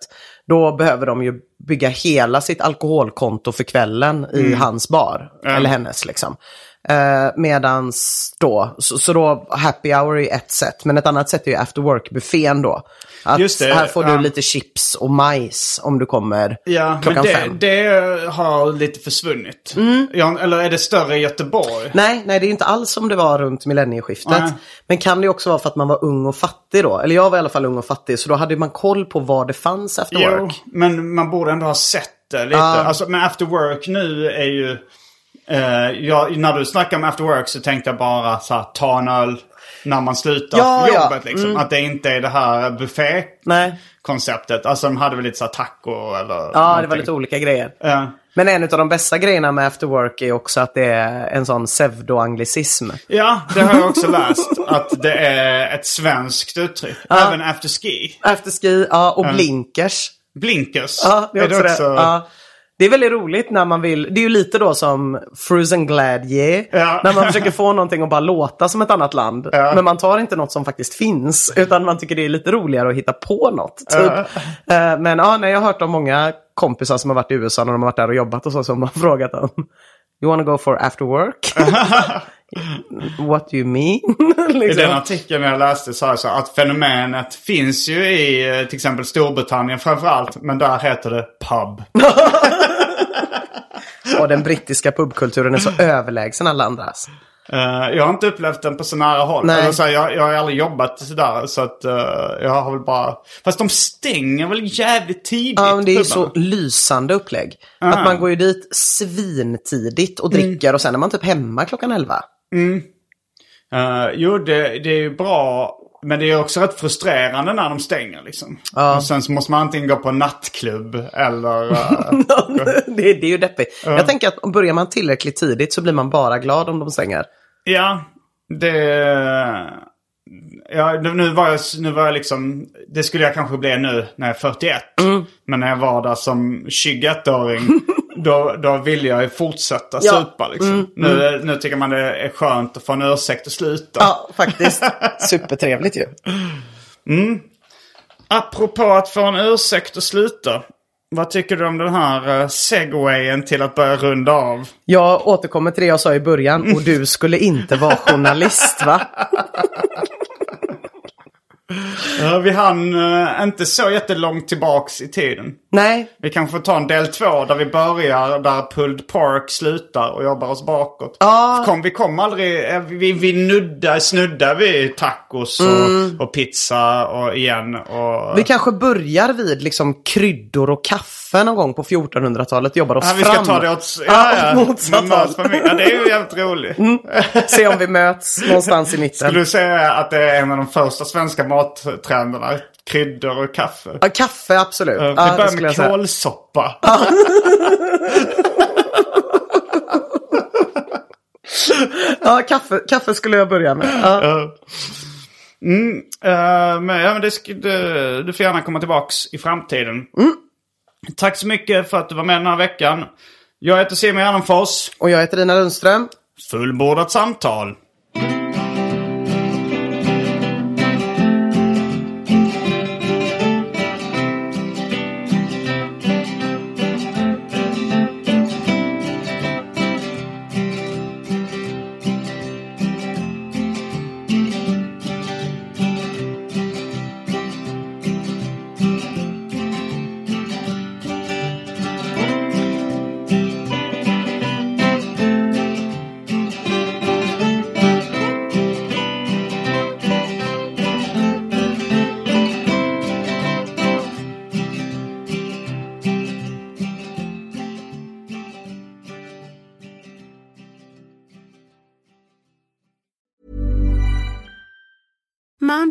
då behöver de ju bygga hela sitt alkoholkonto för kvällen i Mm. hans bar. Eller hennes liksom. Eh, medans då, så, så då happy hour är ett sätt, men ett annat sätt är ju after work-buffén då. Att Just det, här får du ja. lite chips och majs om du kommer Ja, klockan men det, fem. det har lite försvunnit. Ja, eller är det större i Göteborg? Nej, nej, det är inte alls som det var runt millennieskiftet. Nej. Men kan det också vara för att man var ung och fattig då? Eller jag var i alla fall ung och fattig, så då hade man koll på vad det fanns efter Jo, work. men man borde ändå ha sett det lite. Ja. Alltså, men after work nu är ju... Eh, jag, när du snackar om after work så tänkte jag bara så här, ta en öl när man slutar Ja, ja. jobbet. Liksom. Att det inte är det här buffé-konceptet. Alltså de hade väl lite så här taco eller Ja, det någonting. var lite olika grejer. Ja. Men en av de bästa grejerna med after work är också att det är en sån pseudo-anglicism. Ja, det har jag också läst. Att det är ett svenskt uttryck. Även after ski. After ski, ja, och blinkers. Blinkers. Ja, det är också, det. Ja. Det är väldigt roligt när man vill, det är ju lite då som Frozen Gladye. Ja. När man försöker få någonting att bara låta som ett annat land. Ja. Men man tar inte något som faktiskt finns. Utan man tycker det är lite roligare att hitta på något. Typ. Eh, Men ja, nej, jag har hört om många kompisar som har varit i USA när de har varit där och jobbat och så. Som har frågat dem. You wanna go for after work? What do you mean? I liksom. den artikeln jag läste sa jag så att fenomenet finns ju i eh, till exempel Storbritannien framförallt. Men där heter det pub. Och den brittiska pubkulturen är så överlägsen alla andras. Eh, jag har inte upplevt den på så nära håll. Nej. Eller så här, jag, jag har aldrig jobbat sådär. Så att eh, jag har väl bara... Fast de stänger väl jävligt tidigt? Ja, men det är ju så lysande upplägg. Att man går ju dit svintidigt och dricker och sen är man typ hemma klockan 11. Eh, jo, det, det är ju bra. Men det är också rätt frustrerande när de stänger liksom. Ja. Och sen så måste man antingen gå på nattklubb eller... eh, det, det är ju deppigt. Jag tänker att börjar man tillräckligt tidigt så blir man bara glad om de stänger. Ja, det... Ja, nu nu var, jag, nu var jag liksom... Det skulle jag kanske bli nu när jag är 41. Mm. Men när jag var där som 21-åring, då, då ville jag ju fortsätta Ja. Mm, supa liksom. Nu, nu tycker man det är skönt att få en ursäkt att sluta. Ja, faktiskt. Supertrevligt ju. Apropå att få en ursäkt att sluta. Vad tycker du om den här uh, segwayen till att börja runda av? Jag återkommer till det jag sa i början och du skulle inte vara journalist va? Ja, vi hann eh, inte så jättelångt tillbaks i tiden. Nej, Vi kanske får ta en del två där vi börjar där Pulled Park slutar och jobbar oss bakåt. Ja. Kom, vi kom aldrig, eh, vi, vi nuddar, snuddar vid tacos och, och pizza och igen. Och, vi kanske börjar vid liksom kryddor och kaffe någon gång på 1400-talet. Jobbar oss ja, vi ska ta det åt, Ja, ja, ja, motsatt håll. ja, det är ju jävligt roligt. Se om vi möts någonstans i mitten. Skulle du säga att det är en av de första svenska mattrenderna? Kryddor och kaffe? Ja, kaffe, absolut. Ja, Ja, det börjar med kålsoppa. Ja, kaffe, kaffe skulle jag börja med. Ja. Mm, eh, men, ja, men det, det, du får gärna komma tillbaks i framtiden. Tack så mycket för att du var med den här veckan. Jag heter Simon Gärdenfors. Och jag heter Ina Lundström. Fullbordat samtal.